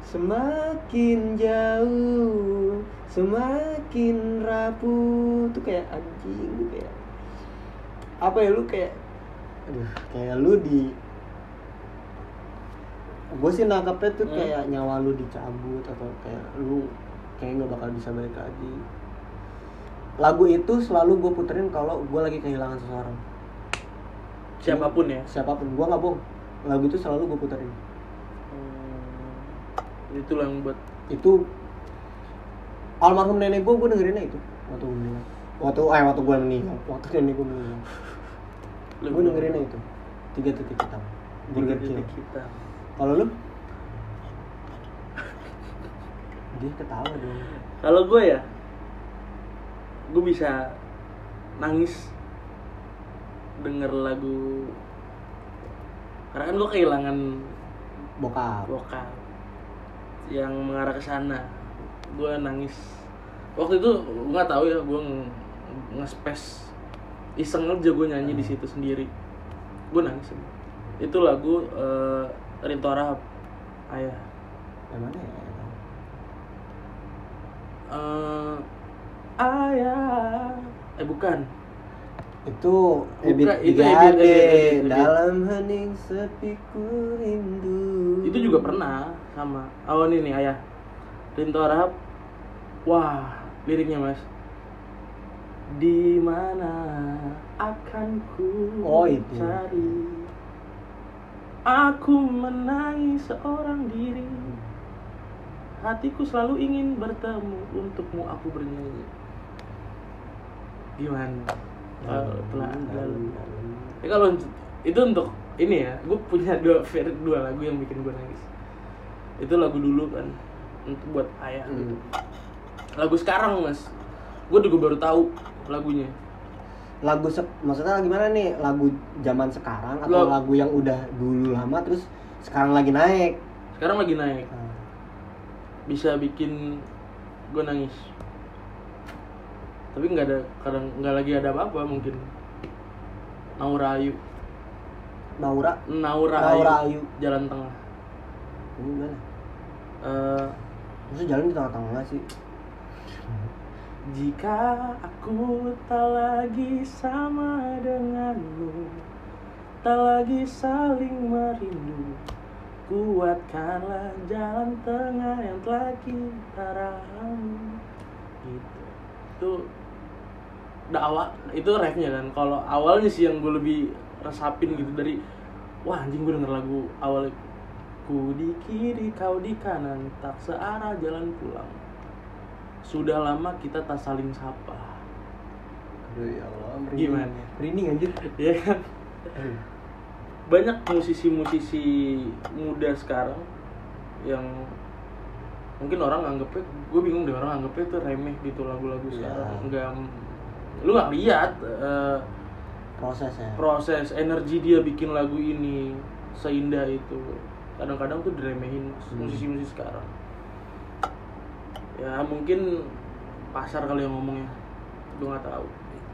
Semakin jauh semakin rapuh. Tuh kayak anjing tuh kayak. Apa ya lu kayak aduh. Kayak lu di gue sih nangkepnya tuh Hmm. kayak nyawa lu dicabut atau kayak lu kayak nggak bakal bisa balik lagi. Lagu itu selalu gue puterin kalau gue lagi kehilangan seseorang. Siapa pun ya? Siapa pun gue nggak bohong. Lagu itu selalu gue puterin. Hmm, itu yang buat itu almarhum nenek gue gue dengerinnya itu. Waktu gue meninggal. Waktu eh waktu gue meninggal. Waktu nenek gue meninggal gue dengerinnya itu tiga titik hitam Burger kita kalau lu dia ketawa dong kalau gue ya gue bisa nangis denger lagu karena kan gue kehilangan bokap vokal yang mengarah ke sana gue nangis waktu itu gue nggak tahu ya gue nge-space iseng aja gue nyanyi di situ sendiri. Gue nangis itu lagu eh, Rinto Rahab ayah. Yang mana ya? Eh, ayah. Eh bukan. Itu Ebit itu Ebit, Ebit, dalam hening sepiku rindu. Itu juga pernah sama. Oh ini nih ayah. Rinto Rahab wah liriknya mas di mana akan ku Oh, itu. cari aku menangis seorang diri hatiku selalu ingin bertemu untukmu aku bernyanyi gimana kalau telah lalu Ya kalau itu untuk ini ya, gue punya dua dua lagu yang bikin gue nangis. Itu lagu dulu kan untuk buat ayah Hmm. gitu. Lagu sekarang mas, gue juga baru tahu lagunya. lagu se- maksudnya gimana nih? Lagu zaman sekarang atau Lo- lagu yang udah dulu lama terus sekarang lagi naik? Sekarang lagi naik, Nah, bisa bikin gue nangis. tapi nggak ada kadang nggak lagi ada apa-apa mungkin. Naura Ayu. Naura? Naura, Naura Ayu. Ayu. jalan tengah. Ini gimana? Eh, Maksudnya jalan di tengah-tengah sih jika aku tak lagi sama denganmu tak lagi saling merindu kuatkanlah jalan tengah yang telah kita ramu. Gitu. Itu dakwah itu refnya kan kalau awalnya sih yang gue lebih resapin gitu dari wah anjing gue denger lagu awal ku di kiri kau di kanan tak searah jalan pulang sudah lama kita tak saling sapa. Aduh ya Allah Gimana? Merinding anjir. Ya kan? Banyak musisi-musisi muda sekarang yang mungkin orang anggapnya gue bingung deh orang anggapnya itu remeh gitu lagu-lagu Iya. sekarang. Nggak lu nggak lihat eh, Prosesnya proses energi dia bikin lagu ini seindah itu. Kadang-kadang tuh diremehin Hmm. musisi-musisi sekarang ya mungkin pasar kali yang ngomongnya. Gue nggak tahu.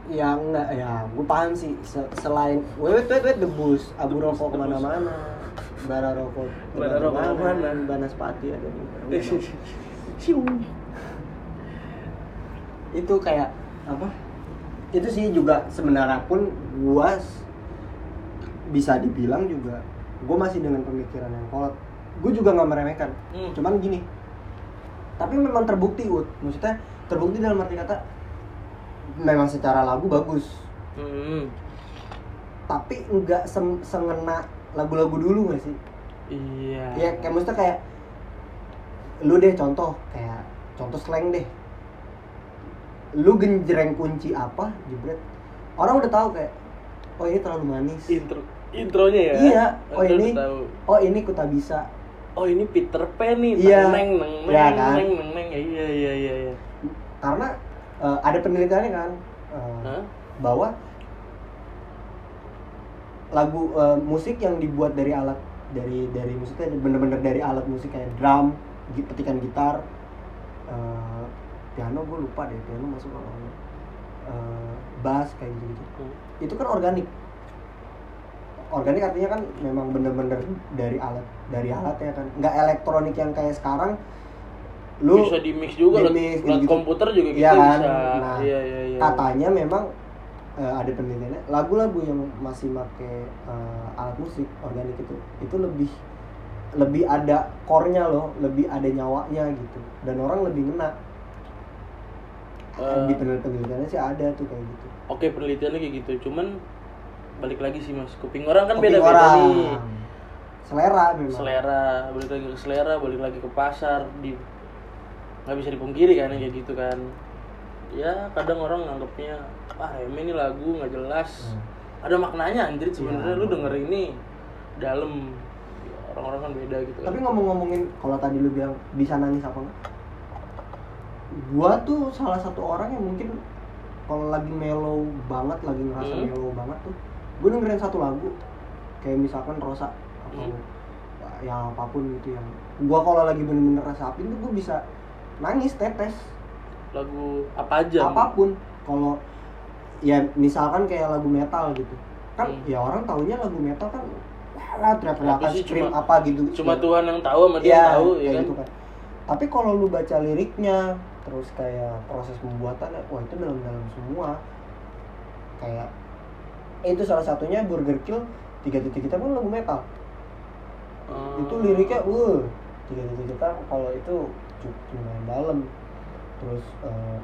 Ya enggak, ya gue paham sih. Se- Selain, wait, wait, wait, debus Abu rokok ke mana-mana. Bara rokok Bara rokok ke mana? Banaspati ada di. <laughs> Itu kayak, apa? Itu sih juga sebenarnya pun gua Bisa dibilang juga Gue masih dengan pemikiran yang kolot. Gue juga nggak meremehkan. Hmm. Cuman gini Tapi memang terbukti, Ut Maksudnya terbukti dalam arti kata Memang secara lagu bagus Hmm. tapi nggak sem- sengena lagu-lagu dulu gak sih? Iya. Ya kayak maksudnya kayak lu deh contoh kayak contoh slang deh. Lu genjreng kunci apa jebret orang udah tahu kayak oh ini terlalu manis. intro intronya ya. Iya, oh ini tahu. oh ini ku tak bisa. Oh ini Peter Pan nih. Iya. Neng neng neng Iya kan? neng neng neng. Iya iya iya iya. Karena eh, ada penelitiannya kan eh, Hah? bahwa lagu eh, musik yang dibuat dari alat dari dari musiknya bener-bener dari alat musik kayak drum, petikan gitar, eh, piano gue lupa deh piano masuk kalau nggak. eh, bass kayak gitu gitu. Hmm. Itu kan organik. Organik artinya kan memang bener-bener dari alat dari alatnya kan, nggak elektronik yang kayak sekarang. Lu bisa di mix juga di-mix, lewat gitu-gitu. komputer juga gitu Iya kan? bisa. Nah, iya iya iya. katanya memang eh, ada penelitiannya lagu-lagu yang masih make eh, alat musik organik itu itu lebih lebih ada core-nya loh, lebih ada nyawanya gitu. Dan orang lebih ngena. Eh. di penelitiannya sih ada tuh kayak gitu. Oke penelitiannya kayak gitu. Cuman balik lagi sih mas. Kuping orang kan Kuping beda-beda orang. nih. Selera memang. selera balik lagi ke selera balik lagi ke pasar di nggak bisa dipungkiri kan kayak gitu kan ya kadang orang nganggapnya ah remeh ini lagu nggak jelas Hmm. ada maknanya anjir sebenarnya Iya. lu denger ini dalam Ya, orang-orang kan beda gitu kan Tapi ngomong-ngomongin kalau tadi lu bilang bisa nangis apa enggak? Gua tuh salah satu orang yang mungkin kalau lagi mellow banget, lagi ngerasa Hmm. mellow banget tuh, gue dengerin satu lagu kayak misalkan Rosa atau Hmm. ya apa pun gitu yang gua kalau lagi bener-bener rasapin tuh gue bisa nangis tetes lagu apa aja apa pun kalau ya misalkan kayak lagu metal gitu kan Hmm. ya orang taunya lagu metal kan wah teriak-teriakan scream cuma- apa gitu cuma Ya. Tuhan yang tahu sama dia yang tahu ya kan gitu kan. Tapi kalau lu baca liriknya, terus kayak proses pembuatannya, wah itu dalam-dalam semua. Kayak itu salah satunya Burger Kill tiga titik kita pun lagu metal. Hmm. Itu liriknya, uh, tiga titik kita kalau itu lumayan dalam. Terus eh,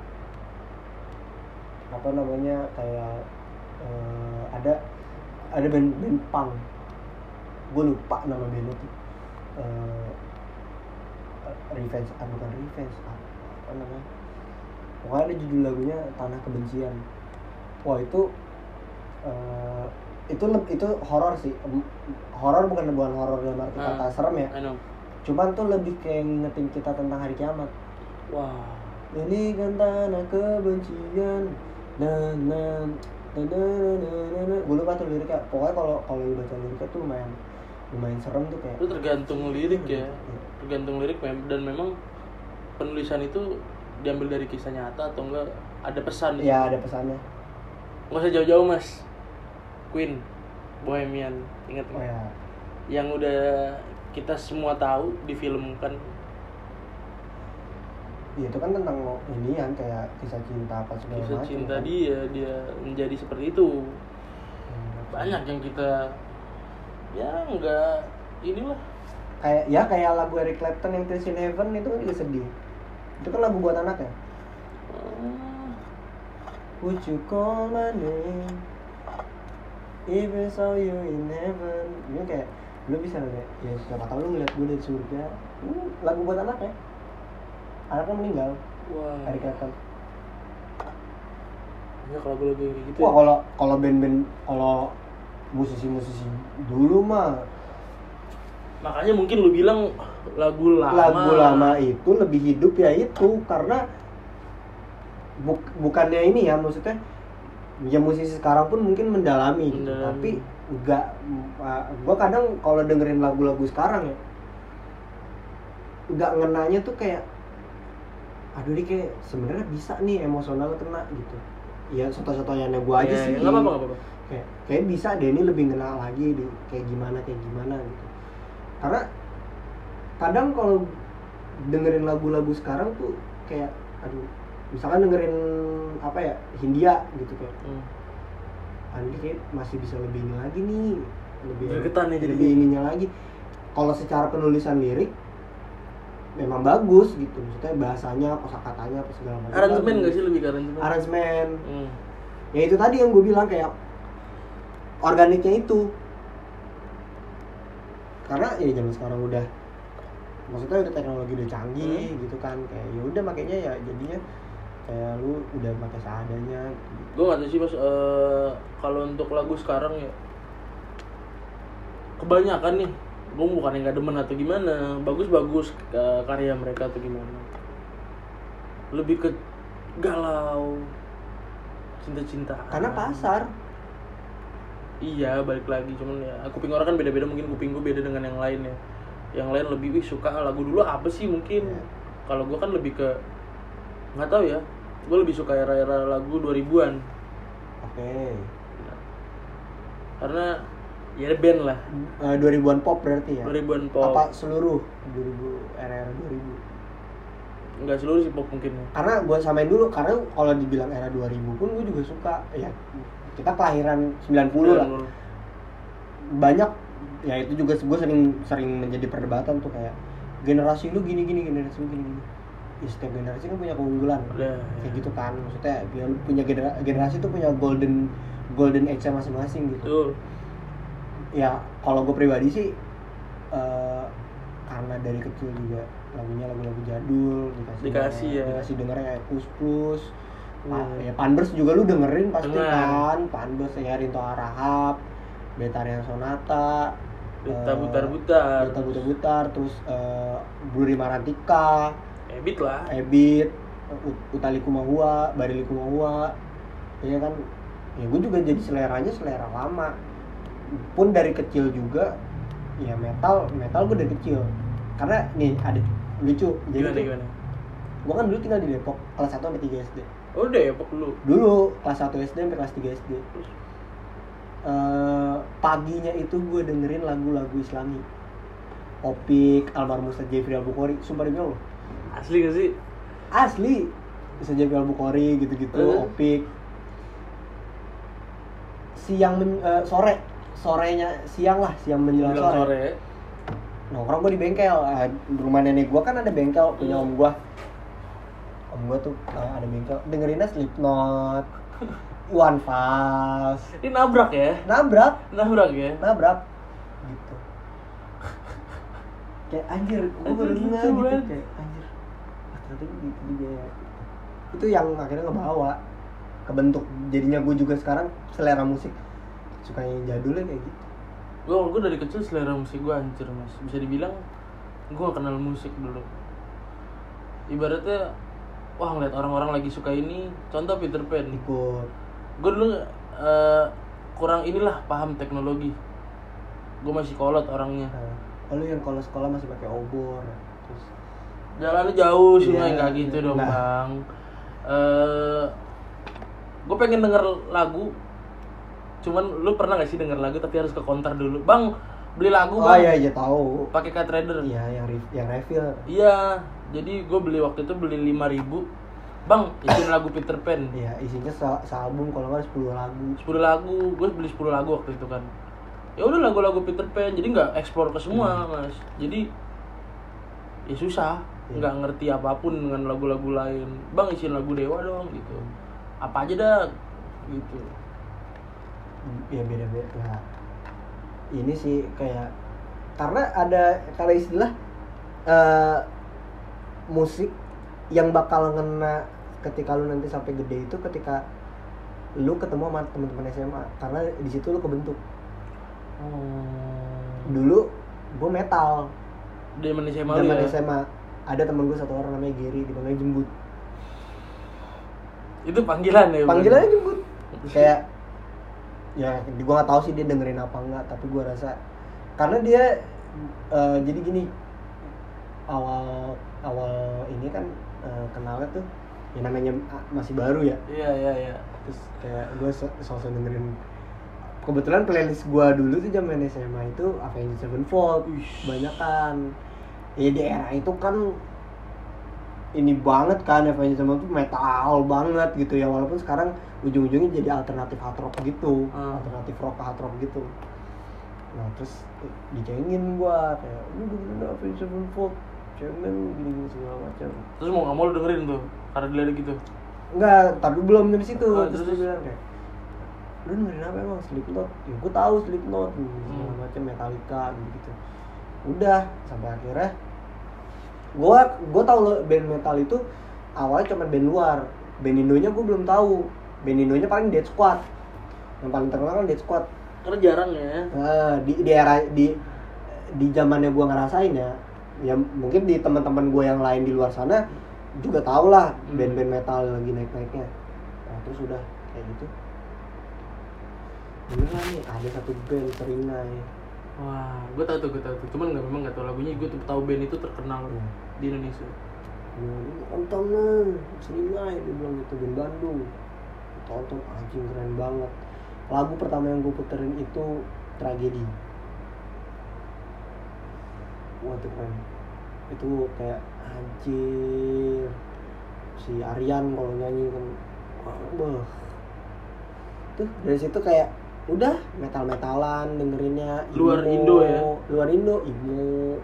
apa namanya kayak eh, ada ada band band punk gue lupa nama bandnya tuh Eh, revenge ah bukan revenge apa, apa namanya pokoknya ada judul lagunya tanah kebencian wah itu eh, itu itu horor sih. Horor bukan bukan horor dalam arti Ah. kata serem ya. I know. cuman tuh lebih kayak ngingetin kita tentang hari kiamat. Wah ini kan tanah kebencian. Dan dan dan dan dan gue lupa tuh liriknya. Pokoknya kalau kalau lu baca liriknya tuh lumayan lumayan serem tuh kayak itu tergantung lirik ya. Iya. tergantung lirik mem- dan memang penulisan itu diambil dari kisah nyata atau enggak? Ada pesan ya ada pesannya. Nggak usah jauh-jauh mas Queen Bohemian ingat oh nggak? ya yang udah kita semua tahu difilmkan Ya, itu kan tentang ini kan kayak kisah cinta apa segala kisah macam cinta kan. dia dia menjadi seperti itu. Hmm. banyak yang kita ya nggak inilah. Kayak ya kayak lagu Eric Clapton yang Tears in Heaven itu kan juga sedih. Itu kan lagu buat anak ya? Hmm, Would you call my name If I saw you in heaven Ini kayak Lu bisa kayak Ya siapa tau lu ngeliat gue dari surga. Ini lagu buat anak ya? Anaknya meninggal. Wah. Eric Clapton banyak lagu-lagu yang kayak gitu Wah ya. kalau kalau band-band Kalau musisi-musisi dulu mah. Makanya mungkin lu bilang lagu lama. Lagu lama itu lebih hidup ya itu Karena buk- Bukannya ini ya maksudnya Ya musisi sekarang pun mungkin mendalami, gitu. Mendalami. Tapi enggak Gue kadang kalau dengerin lagu-lagu sekarang ya nggak ngenanya tuh kayak aduh ini kayak sebenarnya bisa nih emosional kena gitu ya soto-sotonya gue aja Ya, sih ya, nggak apa-apa nggak apa-apa kayak kayak bisa deh ini lebih ngena lagi di kayak gimana kayak gimana gitu karena kadang kalau dengerin lagu-lagu sekarang tuh kayak aduh misalkan dengerin apa ya Hindia gitu kayak Hmm. Andi kayak masih bisa lebih ini lagi nih lebih Gregetan ya jadi. lebih ininya lagi kalau secara penulisan lirik memang bagus gitu maksudnya bahasanya kosakatanya apa segala macam aransemen nggak sih lebih ke aransemen aransemen Hmm. ya itu tadi yang gue bilang kayak organiknya itu karena ya zaman sekarang udah maksudnya udah teknologi udah canggih Hmm. gitu kan kayak ya udah makanya ya jadinya kayak lu udah pakai seadanya gitu. gue nggak tahu sih mas eh, kalau untuk lagu sekarang ya kebanyakan nih. Gue bukan yang nggak demen atau gimana bagus bagus karya mereka atau gimana. Lebih ke galau cinta-cinta karena pasar. Iya balik lagi cuman ya kuping orang kan beda-beda mungkin kuping gue beda dengan yang lain ya. Yang lain lebih wih suka. Lagu dulu apa sih mungkin? Ya. kalau gue kan lebih ke nggak tahu ya gue lebih suka era-era lagu 2000-an oke. Karena ya band lah. Eh, 2000-an pop berarti ya? 2000-an pop apa seluruh 2000 era-era 2000 nggak seluruh sih pop mungkin. Karena gue samain dulu karena kalau dibilang era 2000 pun gue juga suka. Ya kita kelahiran 90 lah. Banyak ya itu juga gue sering sering menjadi perdebatan tuh kayak generasi lu gini gini generasi lu gini gini ya, setiap generasi kan punya keunggulan Ada, kayak ya. gitu kan maksudnya ya, lu punya genera- generasi tuh punya golden golden age masing-masing gitu Betul. ya kalau gue pribadi sih eh, karena dari kecil juga lagunya lagu-lagu jadul dikasih Dikasih ya. dikasih dengernya kayak plus plus Hmm. ya Panbers juga lu dengerin pasti Denger. kan Panbers ya Rinto Arahap Betarian Sonata Duta eh, butar butar Duta Butar Butar terus eh, Bluri Marantika ebit lah. Ebit Ut- Utali Kumahua Barili Kumahua ya kan? Ya gue juga jadi seleranya selera lama. Pun dari kecil juga ya metal metal gue dari kecil. Karena nih ada lucu jadi gimana tuh, gimana? gue kan dulu tinggal di Depok kelas 1 sampai 3 SD oh udah ya dulu dulu kelas 1 SD sampai kelas 3 SD Eh, paginya itu gue dengerin lagu-lagu islami. Opik, almarhum Ustaz Jeffrey Al-Bukhari Sumpah demi Allah asli gak sih? Asli. Bisa jadi Al-Bukhari gitu-gitu Eh. opik. Siang men- eh, sore. Sorenya siang lah siang menjelang sore, sore. Nongkrong gue di bengkel. Eh, rumah nenek gue kan ada bengkel punya Hmm. om gue om gue tuh eh, ada bengkel. Dengerinnya Slipknot Iwan Fals ini nabrak ya? Nabrak. Nabrak ya? Nabrak. Gitu. Kayak anjir gue baru gitu, gitu kayak anjir ternyata gitu juga ya itu yang akhirnya ngebawa kebentuk. Jadinya gue juga sekarang selera musik. Sukanya yang jadulnya kayak gitu. Gue gue dari kecil selera musik gue hancur mas. Bisa dibilang gue gak kenal musik dulu. Ibaratnya wah ngeliat orang-orang lagi suka ini contoh Peter Pan. Ikut. Gue dulu eh, kurang inilah paham teknologi. Gue masih kolot orangnya. Oh, lu yang kalau sekolah masih pakai obor jalannya jauh sih main kayak gitu dong Nah. bang. Eh, gue pengen denger lagu. Cuman lu pernah gak sih denger lagu tapi harus ke counter dulu? Bang beli lagu oh bang. iya iya tahu. Pakai card reader. Iya yang re- yang refill. Iya jadi gue beli waktu itu beli 5000 bang isiin lagu Peter Pan. Iya isinya se- sealbum kalau nggak 10 lagu. 10 lagu gue beli 10 lagu waktu itu kan. Ya udah lagu-lagu Peter Pan jadi nggak explore ke semua mas. Jadi ya susah Nggak ngerti apa pun dengan lagu-lagu lain. Bang isiin lagu Dewa dong gitu. Apa aja dah gitu. Ya beda beda nah, ini sih kayak karena ada karena istilah eh, musik yang bakal ngena ketika lu nanti sampai gede itu ketika lu ketemu sama teman-teman SMA karena di situ lu kebentuk. Dulu gue metal. Mana SMA zaman ya? SMA ada temen gue satu orang namanya Gary dipanggil jembut. Itu panggilan ya panggilannya jembut. Kayak ya gue nggak tahu sih dia dengerin apa enggak tapi gue rasa karena dia eh, jadi gini awal awal ini kan eh, kenalnya tuh ya namanya ah, masih baru ya. Iya iya iya. Terus kayak gue sosok dengerin kebetulan playlist gue dulu tuh zaman SMA itu Avenged Sevenfold banyak kan ya di era itu kan ini banget kan Sevenfold tuh metal banget gitu ya walaupun sekarang ujung-ujungnya jadi alternatif hard rock gitu Hmm. alternatif rock hard rock gitu nah terus eh, dicengin gua kayak lu dengerin Avenged Sevenfold cengin gini segala macam terus mau nggak mau lu dengerin tuh karena dilirik gitu Enggak, tapi belum dari situ. Oh, terus, terus? dia bilang kayak, lu dengerin apa emang Slipknot? Ya gue tahu Slipknot, segala Hmm. macam Metallica gitu. Udah sampai akhirnya gua gua tahu lo band metal itu awalnya cuma band luar. Band Indonya gue belum tahu. Band Indonya paling Dead Squad. Yang paling terkenal kan Dead Squad. karena jarang ya Nah, di di era di di zamannya gua ngerasain ya. Ya mungkin di teman-teman gue yang lain di luar sana juga tau lah Hmm. band-band metal lagi naik-naiknya. Nah, terus udah kayak gitu. Beneran nih ada satu band Seringai. Wah gue tahu tuh gue tahu tuh cuman nggak memang nggak tahu lagunya gue tuh tahu band itu terkenal Hmm. di Indonesia Lu Nonton nih, Seringai dia bilang gitu band Bandung. Tonton anjing keren banget. Lagu pertama yang gue puterin itu Tragedi. Wah itu keren. Itu kayak anjir. Si Aryan kalau nyanyi kan. wah. Tuh dari situ kayak udah metal-metalan dengerinnya Luar emo. Indo ya? luar Indo emo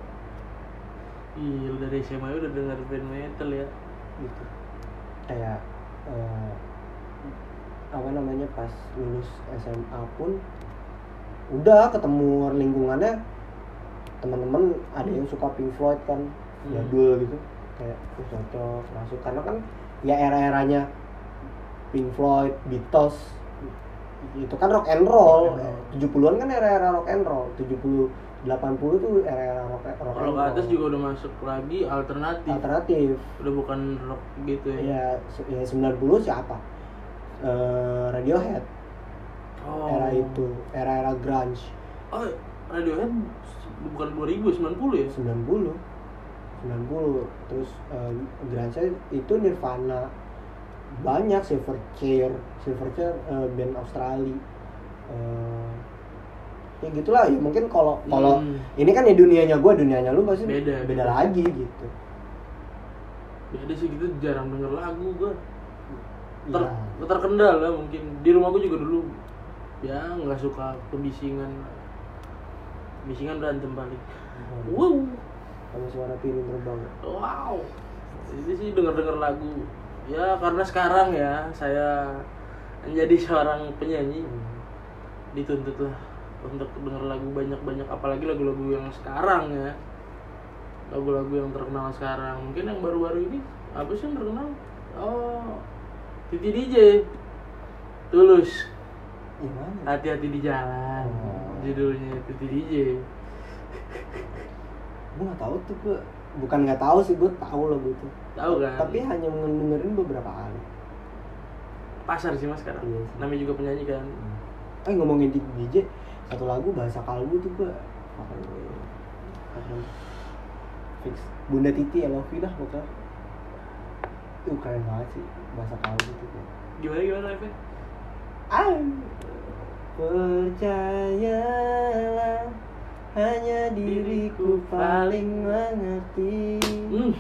iya lu dari SMA udah denger band metal ya gitu kayak eh, apa namanya pas lulus SMA pun udah ketemu lingkungannya teman-teman ada yang suka Pink Floyd kan Hmm. jadul gitu kayak "Oh, cocok masuk karena kan ya era-eranya Pink Floyd Beatles itu kan rock and roll. And roll. 70-an kan era-era rock and roll. 70 80 tuh era-era rock, rock kalau ke atas juga udah masuk lagi alternatif. Alternatif. Udah bukan rock gitu ya? Ya se- ya 90 siapa? Eh, Radiohead. Oh. era itu era-era grunge. Oh Radiohead bukan 2000 90 ya? 90 90 terus eh, grunge itu Nirvana banyak Silverchair Silverchair eh, band Australia. Eh, ya gitulah ya mungkin kalau kalau Hmm. ini kan ya dunianya gue dunianya lu pasti Beda, beda. lagi gitu. Beda sih gitu jarang denger lagu gue ter ya terkendala lah mungkin. Di rumah gue juga dulu ya nggak suka kebisingan kebisingan berantem balik. Wow. Sama suara piring terbang wow. Itu sih denger denger lagu ya karena sekarang ya saya menjadi seorang penyanyi. Dituntut lah untuk denger lagu banyak-banyak apalagi lagu-lagu yang sekarang ya. Lagu-lagu yang terkenal sekarang. Mungkin yang baru-baru ini apa sih yang terkenal? Oh Titi DJ tulus. Hati-hati di jalan Oh. judulnya Titi DJ gue nggak tahu tuh gue bukan nggak tahu sih gue tahu lagu itu tahu kan? Tapi hanya mendengarin beberapa kali pasar sih mas sekarang. Iya sih. namanya juga penyanyi kan. Eh ngomongin di DJ satu lagu bahasa kalbu tuh gue fix. Bunda Titi ya Lofi dah pokoknya. Itu keren banget sih bahasa kalbu tuh gue gimana gimana Evan? Ah. Percayalah hanya diriku paling mengerti Hmm.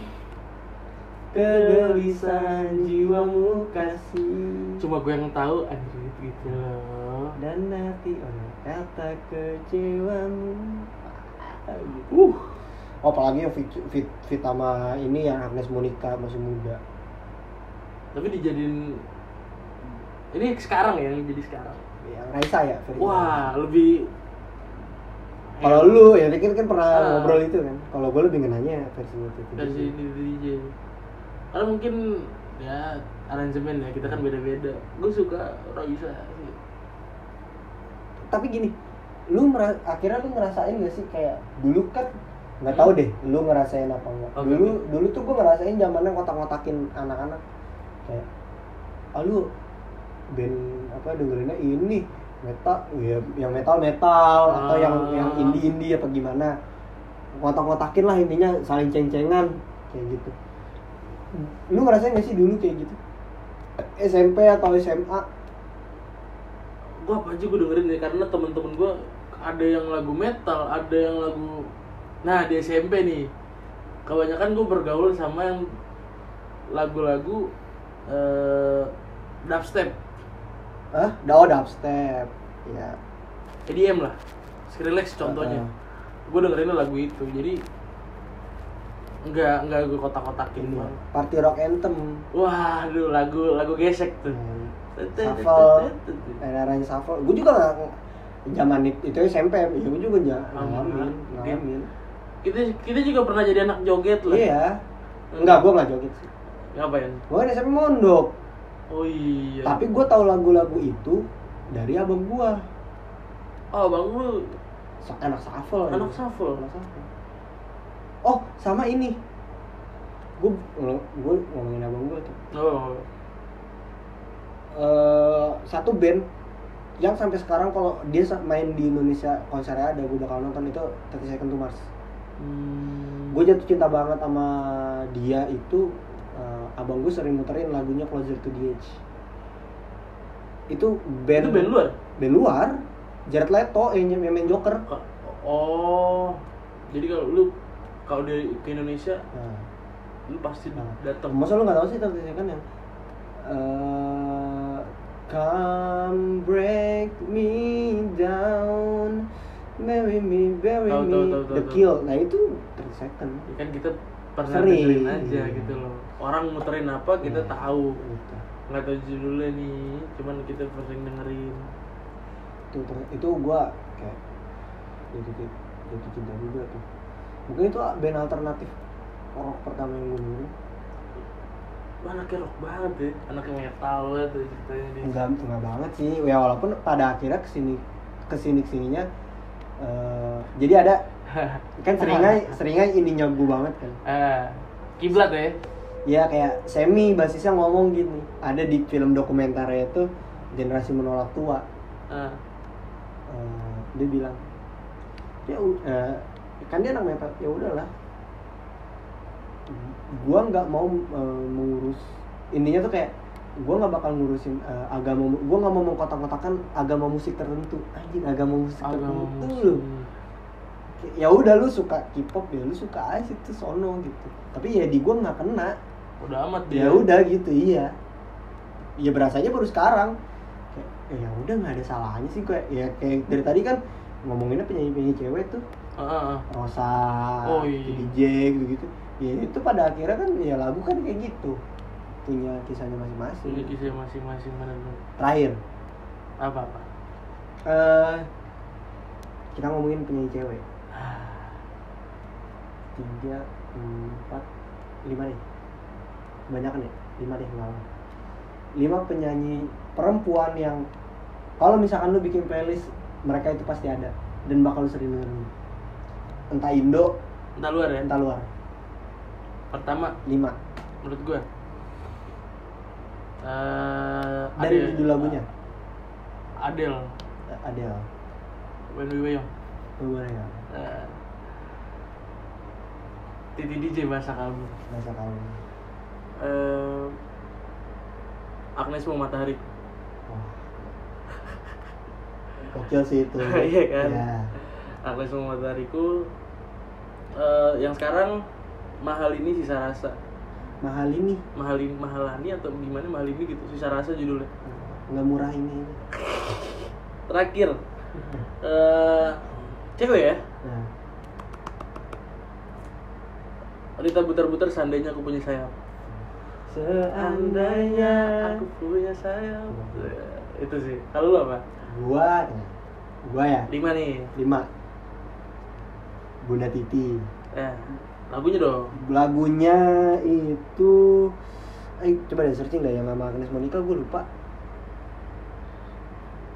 kegelisahan jiwamu kasih Cuma gue yang tahu anjir gitu loh. dan nanti oleh kata kecewamu. Uh. Oh, apalagi yang fit, fit, fit sama ini yang Agnes Monica masih muda Tapi dijadiin ini sekarang ya yang jadi sekarang. yang Raisa ya Ferry Wah, lebih kalau lu ya kan kan pernah Ah. ngobrol itu kan kalau gue lebih ngenanya versi itu versi ini DJ. Karena mungkin ya aransemen ya kita kan beda-beda. Gue suka Raisa sih. tapi gini lu akhirnya lu ngerasain gak sih kayak dulu kan nggak tahu deh lu ngerasain apa enggak Oke, dulu dulu tuh gue ngerasain zamannya ngotak-ngotakin anak-anak kayak ah lu band apa dengerinnya ini metal ya yang metal metal atau yang Ah. yang indie indie apa gimana. Ngotak-ngotakin lah intinya saling ceng-cengan kayak gitu. Lu ngerasain gak sih dulu kayak gitu? SMP atau SMA Gue apa aja gue dengerin ya karena temen-temen gue ada yang lagu metal, ada yang lagu Nah di SMP nih. Kebanyakan gue bergaul sama yang lagu-lagu eh, dubstep, ah oh dubstep ya EDM lah, Skrillex contohnya. Ah. Gue dengerin lagu itu, jadi nggak nggak gue kotak-kotakin ini Bang. party rock anthem Wah, aduh lagu lagu gesek tuh. shuffle era-eranya shuffle gue juga nggak zaman itu, itu SMP ya gue juga ngalamin ngalamin Kita kita juga pernah jadi anak joget lah. iya enggak gue nggak joget sih Ngapain? gue SMP mondok Oh iya. tapi gue tahu lagu-lagu itu dari abang gue oh bang lu anak shuffle ya. anak shuffle. anak shuffle oh sama ini gue gue ngomongin abang gue tuh Oh, eh satu band yang sampai sekarang kalau dia main di Indonesia konsernya ada gue bakal nonton itu 30 Second to Mars hmm. gue jatuh cinta banget sama dia itu abang gue sering muterin lagunya Closer to the Edge. Itu band itu band luar. band luar. Jared Leto yang, yang main Joker. Ka- Oh, jadi kalau lu kalau di ke Indonesia nah, lu pasti Nah. datang. masa lu nggak tahu sih 30 Second yang eh, Come break me down Bury me, bury me The Kill. Nah itu 30 second. Ya kan kita Sering. dengerin aja gitu loh. Orang muterin apa kita Iya. tahu. Gitu. Nggak tahu judulnya nih, cuman kita sering dengerin. itu itu gua kayak cinta jatuh cinta juga tuh mungkin itu band alternatif rock pertama yang gue dengerin anaknya rock banget ya, anaknya metal banget tuh ceritanya dia. enggak enggak banget sih ya walaupun pada akhirnya ke sini ke sini ke sininya eh, jadi ada <laughs> kan seringnya seringnya ininya gue banget kan. Ah, kiblat ya. ya kayak semi basisnya ngomong gini ada di film dokumenternya itu generasi menolak tua. Ah, Eh, dia bilang ya u- eh, kan dia anak metal ya udahlah. Gua nggak mau eh, mengurus intinya tuh kayak gua nggak bakal ngurusin eh, agama gua nggak mau mengkotak-kotakan agama musik tertentu. Anjing agama musik agama tertentu musik. Ya udah lu suka K-pop ya lu suka aja itu sono gitu. Tapi ya di gua nggak kena. Udah amat dia. ya udah gitu iya. Ya berasanya baru sekarang. Kayak eh, ya udah nggak ada salahnya sih kayak ya kayak dari tadi kan ngomonginnya penyanyi penyanyi cewek tuh. Ah, ah. Rosa, Oh, iya. DJ gitu gitu ya itu pada akhirnya kan ya lagu kan kayak gitu. Punya kisahnya masing-masing. Punya kisah masing-masing benar-benar. terakhir. Apa apa? eh kita ngomongin penyanyi cewek tiga empat lima deh kebanyakan ya lima deh nggak apa. lima penyanyi perempuan yang kalau misalkan lu bikin playlist mereka itu pasti ada dan bakal lu sering dengerin entah Indo Entah luar ya. entah luar Pertama, lima menurut gua. Eh, dari Adele. judul lagunya Adele, Adele When We Were Young. Gimana ya Eh, Titi DJ bahasa kamu. bahasa kamu. Eh, Agnes mau matahari. Gokil <laughs> sih itu. <laughs> Iya kan? ya. Agnes Mo Matahariku eh, yang sekarang mahal ini sisa rasa. Mahal ini. Mahal ini mahalani atau gimana mahal ini gitu sisa rasa judulnya. Nggak murah ini. Terakhir. <laughs> Eh cewek ya? Nah Rita butar-butar seandainya aku punya sayap. Seandainya aku punya sayap. Ya, itu sih. Kalau lu apa? Gua gua ya? Lima nih. Lima. Bunda Titi. Ya lagunya dong. Lagunya itu eh coba deh searching deh yang sama Agnes Monica gue lupa.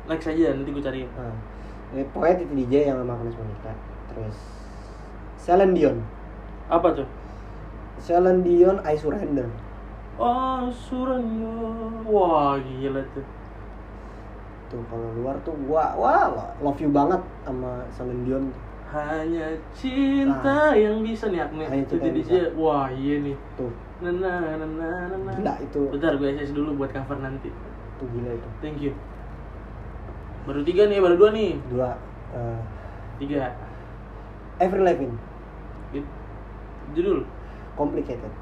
Next aja nanti gue cariin. Nah, eh, pokoknya Titi DJ yang sama Agnes Monica. Terus Celine Dion. Apa tuh Celine Dion I Surrender. Oh suranya wah gila tuh. Tuh kalau luar tuh gua wah love you banget sama Celine Dion hanya cinta yang bisa nih Agnes. Hanya itu cinta yang jadi dia wah iya nih. Tuh. Nana nana nana gila itu. Bentar gue SS dulu buat cover nanti. Tuh gila itu. Thank you. Baru tiga nih baru dua nih. Dua eh, tiga. Lavigne. Ju- judul Complicated.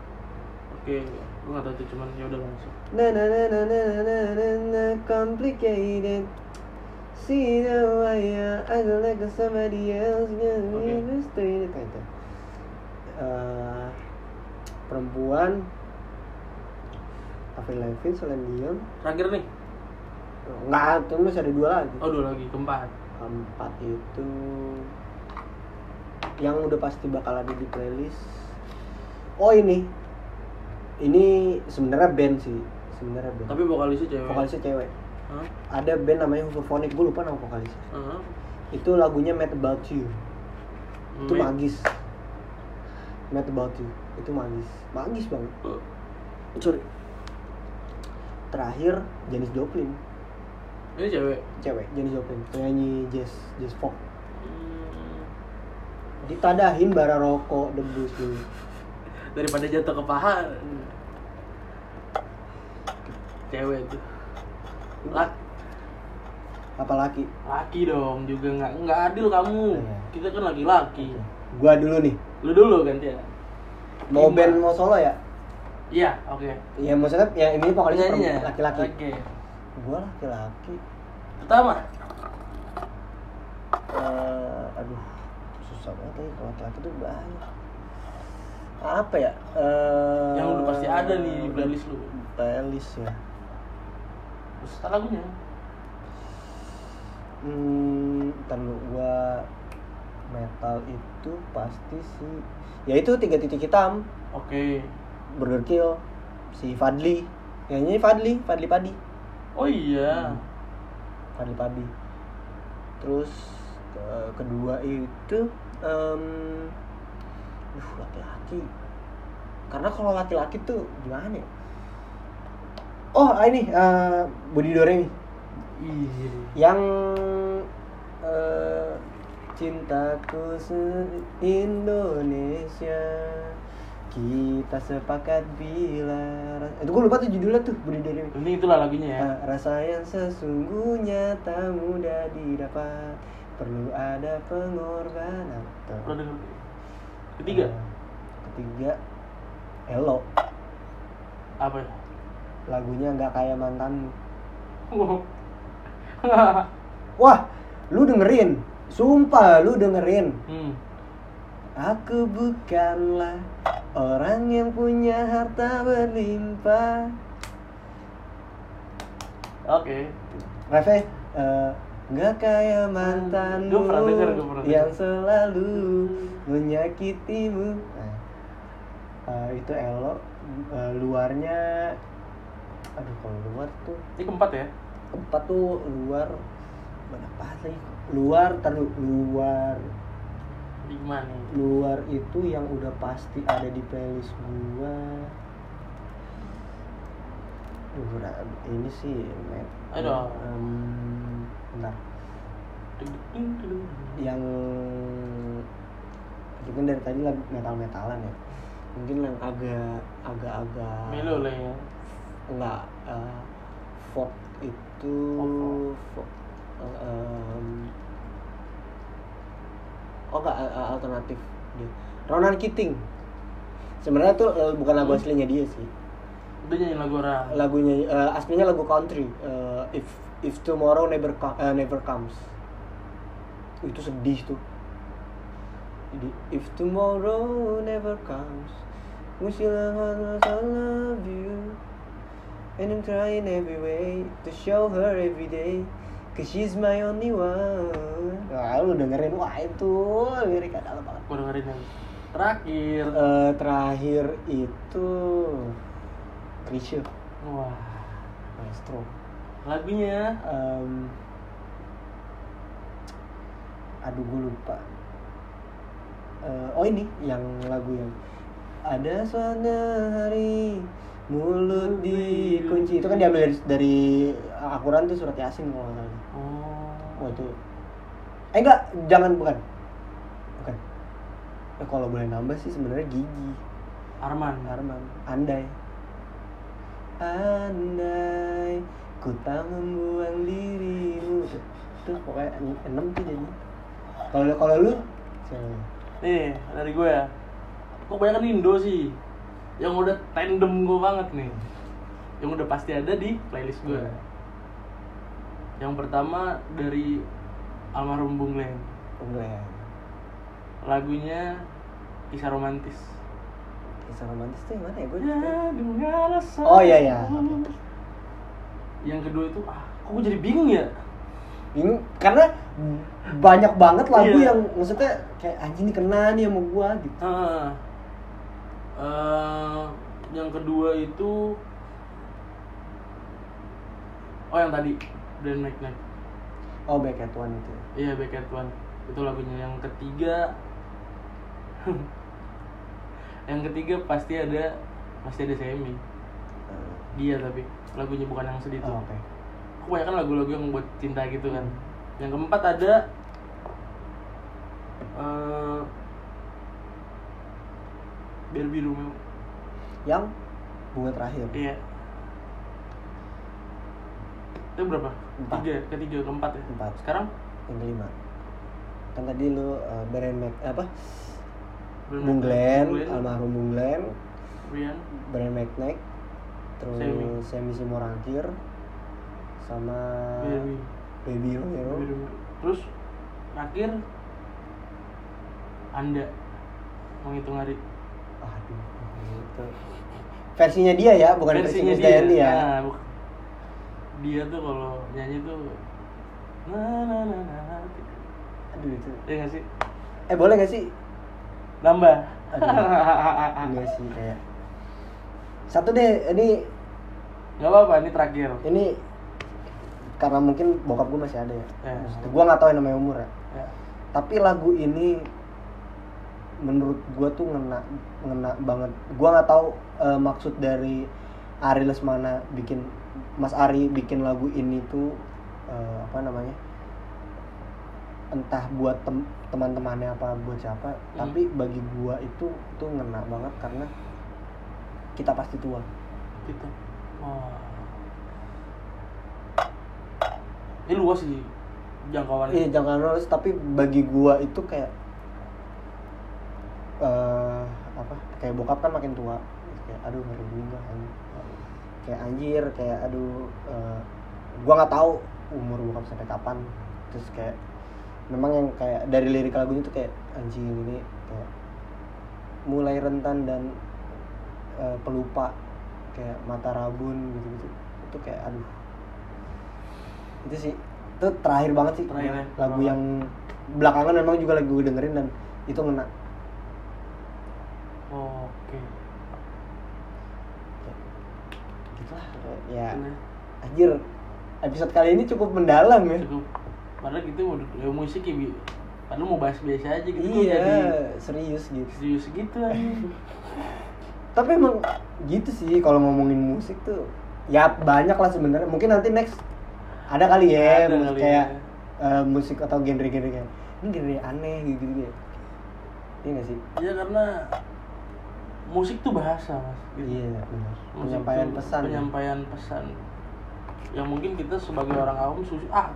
Oke gue nggak tahu tuh cuman ya udah langsung. Na na na na na na na na complicated. See the way I go like somebody else. Gonna be straight kayak itu. Eh, perempuan. Avril Lavigne, Celine Dion. Terakhir nih. Enggak, tuh masih ada dua lagi. Oh dua lagi keempat. Keempat itu Yang udah pasti bakal ada di playlist Oh ini. Ini sebenarnya band sih. Sebenarnya band. Tapi vokalisnya cewek. Vokalisnya cewek. Hah? ada band namanya Hooverphonic gue lupa nama vokalisnya Hah? itu lagunya Mad About You. Itu Mad- magis. Mad About You. Itu magis. Magis banget. Oh. sorry. Terakhir Janis Joplin. Ini cewek? Cewek Janis Joplin. Penyanyi jazz jazz folk. Hmm, ditadahin bara rokok debus dulu daripada jatuh ke paha cewek tuh Lak, apalagi laki? Dong juga nggak nggak adil kamu. Iya. kita kan laki-laki. Gua dulu nih. Lu dulu ganti ya? Mau band mau solo ya? Iya oke. Ya maksudnya ya ini Penyanyinya? perempuan- laki-laki. Oke. Gua laki-laki. Pertama? Eh aduh susah banget ya kalau laki-laki tuh banyak apa ya? Eh Yang udah pasti ada nih di playlist lu. playlist ya. Terus lagunya? Hmm ntar lu gua metal itu pasti sih ya itu tiga titik hitam. Oke. Burger Kill si Fadli. Yang nyanyi Fadli Fadli Padi. Oh iya. Hmm. Fadli Padi. Terus ke- kedua itu em duh, laki-laki. Karena kalau laki-laki tuh gimana ya? Oh ah, ini eh, Budi Doremi iya. Yang eh, cintaku se- Indonesia. Kita sepakat bila itu gue lupa tuh judulnya tuh Budi Doremi ini. Itulah lagunya ya. Ah, Rasa yang sesungguhnya tak mudah didapat. Perlu ada pengorbanan. Tuh. ketiga? Ah, Ketiga Elo. Apa ya Lagunya nggak kayak mantanmu Wow. Wah lu dengerin. Sumpah lu dengerin. Hmm. Aku bukanlah orang yang punya harta berlimpah. Oke. Reve, eh, nggak kayak mantanmu Gua pernah denger, gua pernah yang selalu menyakitimu. Eh, itu Elo eh, luarnya, aduh kalau luar tuh ini keempat ya empat tuh luar banyak banget lagi. Luar taruh luar lima nih luar itu yang udah pasti ada di playlist gua. Duh, nah, ini sih met, Aduh. bentar. Ding. yang mungkin dari tadi lagu metal metalan ya mungkin yang agak agak agak melo lah ya. Enggak eh, folk itu Folk, folk, em, oh enggak a- alternatif dia. Ronan Keating. Sebenarnya tuh eh, bukan lagu Hmm. aslinya dia sih. Dia nyanyi lagu orang. lagunya eh, aslinya lagu country. Eh, if if tomorrow never co- eh, never comes. Itu sedih tuh if tomorrow never comes we still have I love you. And I'm trying every way to show her every day cause she's my only one. Wah lu dengerin wah itu lirik dalam banget. Gue dengerin yang terakhir. Eh, terakhir itu Krisya Wah. Maestro. Lagunya? Em, aduh gue lupa Eh, oh ini yang lagu yang ada suatu hari mulut dikunci. Itu kan diambil dari, dari Al-Quran tuh surat Yasin kalau nggak salah. Oh. oh itu. Eh enggak jangan bukan. Bukan. Eh, kalau boleh nambah sih sebenarnya gigi. Arman. Arman. Andai. Andai ku tak membuang dirimu. Tuh, pokoknya en- enam tuh jadi kalau kalau lu? Siapa? Nih, dari gue ya. Kok banyak kan Indo sih? Yang udah tandem gue banget nih. Yang udah pasti ada di playlist gue. Iya. Yang pertama dari almarhum Bung Glenn. Enggak Lagunya Kisah Romantis. kisah romantis tuh yang mana ya gue Ya, dengar Oh, iya, iya. Yang kedua itu ah, kok gue jadi bingung ya? Bingung karena banyak banget lagu Iya. yang maksudnya kayak anjing ini kena nih sama gua gitu. Ah. Eh, yang kedua itu Oh yang tadi Dan Night Night. Oh back at one itu Iya Back at One. Itu lagunya. Yang ketiga <laughs> Yang ketiga pasti ada Pasti ada Semi Eh, Dia tapi Lagunya bukan yang sedih tuh. Oh, oke Kebanyakan lagu-lagu yang buat cinta gitu kan Yang keempat ada eh Barbie Romeo yang bunga terakhir Iya. Itu berapa? Empat. Tiga, ketiga, keempat ya. Empat. Sekarang yang kelima kan tadi lu uh, Brian Mac apa Belum Bung. Glenn, almarhum Bung Glenn, Brian, Brian McKnight, terus Semi. Semi Simorangkir, sama Baby, Baby Romero. Baby Romeo. Terus terakhir Anda menghitung hari. Aduh, itu versinya dia ya, bukan versinya, dia. Dayanti ya. Nah, dia tuh kalau nyanyi tuh na na na na gitu. Aduh itu. Iya gak sih? Eh boleh gak sih? Nambah. Aduh. Enggak sih kayak. Satu deh, ini Gak apa-apa, ini terakhir. ini karena mungkin bokap gue masih ada ya. Ya. Maksudnya gue nggak tahu yang namanya umur ya. Ya. Tapi lagu ini menurut gue tuh ngena ngena banget. Gue nggak tahu eh, maksud dari Ari Lesmana bikin Mas Ari bikin lagu ini tuh eh, apa namanya? Entah buat tem- teman-temannya apa buat siapa, tapi bagi gua itu tuh ngena banget karena kita pasti tua. gitu wah ini luas sih jangkauannya. Iya jangan lulus tapi bagi gua itu kayak eh apa kayak bokap kan makin tua. Kayak aduh ngeri juga kayak anjir kayak aduh eh, gua nggak tahu umur bokap sampai kapan. Terus kayak memang yang kayak dari lirik lagunya tuh kayak anjing ini kayak mulai rentan dan eh, pelupa kayak mata rabun gitu gitu itu kayak aduh itu sih. Itu terakhir banget sih. Terakhir ya? lagu Oh. yang belakangan memang juga lagi gue dengerin dan itu ngena. Oke. Gitu lah ya. Bener. anjir episode kali ini cukup mendalam ya. Cukup. Padahal gitu udah ya musik ya padahal mau bahas biasa aja gitu iya jadi serius gitu. serius gitu aja <laughs> tapi emang gitu sih kalau ngomongin musik tuh ya banyak lah sebenarnya. Mungkin nanti next ada kali ya Ada kali kayak ya. eh, musik atau genre-genre kayak ini genre aneh gitu gitu ya iya gak sih ya karena musik tuh bahasa mas gitu. iya benar penyampaian pesan ya. penyampaian pesan yang mungkin kita sebagai orang awam susah ah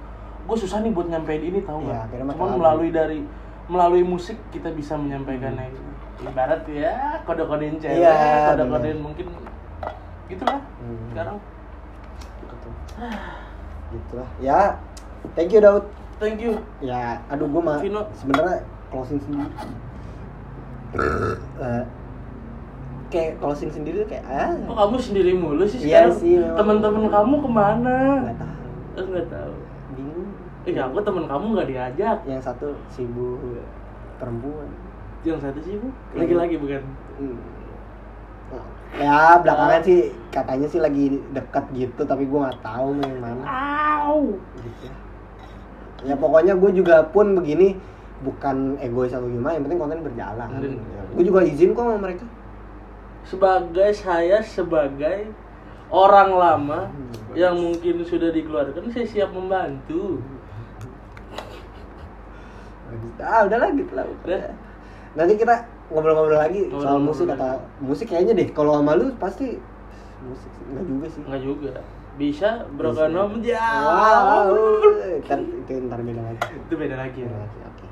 gue susah nih buat nyampein ini tau Iya, akhirnya pakai cuman melalui dari melalui musik kita bisa menyampaikannya gitu. ibarat ya kode-kodein cewek Iya, kode-kodein mungkin gitulah Hmm. sekarang Gitu. Gitu lah ya thank you Daud. Thank you. Ya aduh gue mah sebenarnya closing sendiri Eh, kayak closing sendiri tuh kayak ah. Kok kamu sendiri mulu sih Iya sekarang? sih, teman-teman kamu ke mana? Nggak tahu. Eh, nggak tahu. Bingung. Eh aku teman kamu nggak diajak. Yang satu sibuk perempuan. Yang satu sih bu? Lagi-lagi bukan? Hmm. Ya belakangan sih katanya sih lagi dekat gitu tapi gue nggak tahu yang mana Au. gitu ya pokoknya gue juga pun begini bukan egois atau gimana yang penting konten berjalan Hmm. gue juga izin kok sama mereka sebagai saya sebagai orang lama Hmm. yang mungkin sudah dikeluarkan saya siap membantu ah udahlah gitu lah Udah. nanti kita ngobrol-ngobrol lagi soal Ngobrol-ngobrol musik atau musik kayaknya deh. Kalau sama lu pasti musik sih. enggak juga sih. Enggak juga. Bisa broken home ya. Wow. Ntar itu ntar beda lagi. Itu beda lagi ya? Oke.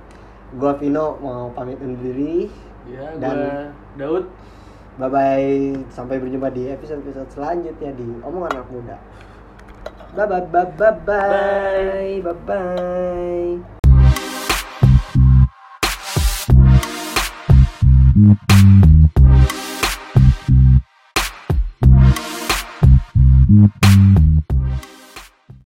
Gua Vino mau pamit undur diri. Ya Dan- gua Daud. Bye bye sampai berjumpa di episode episode selanjutnya di omongan anak muda. Bye bye bye bye. Bye bye bye Mm-hmm.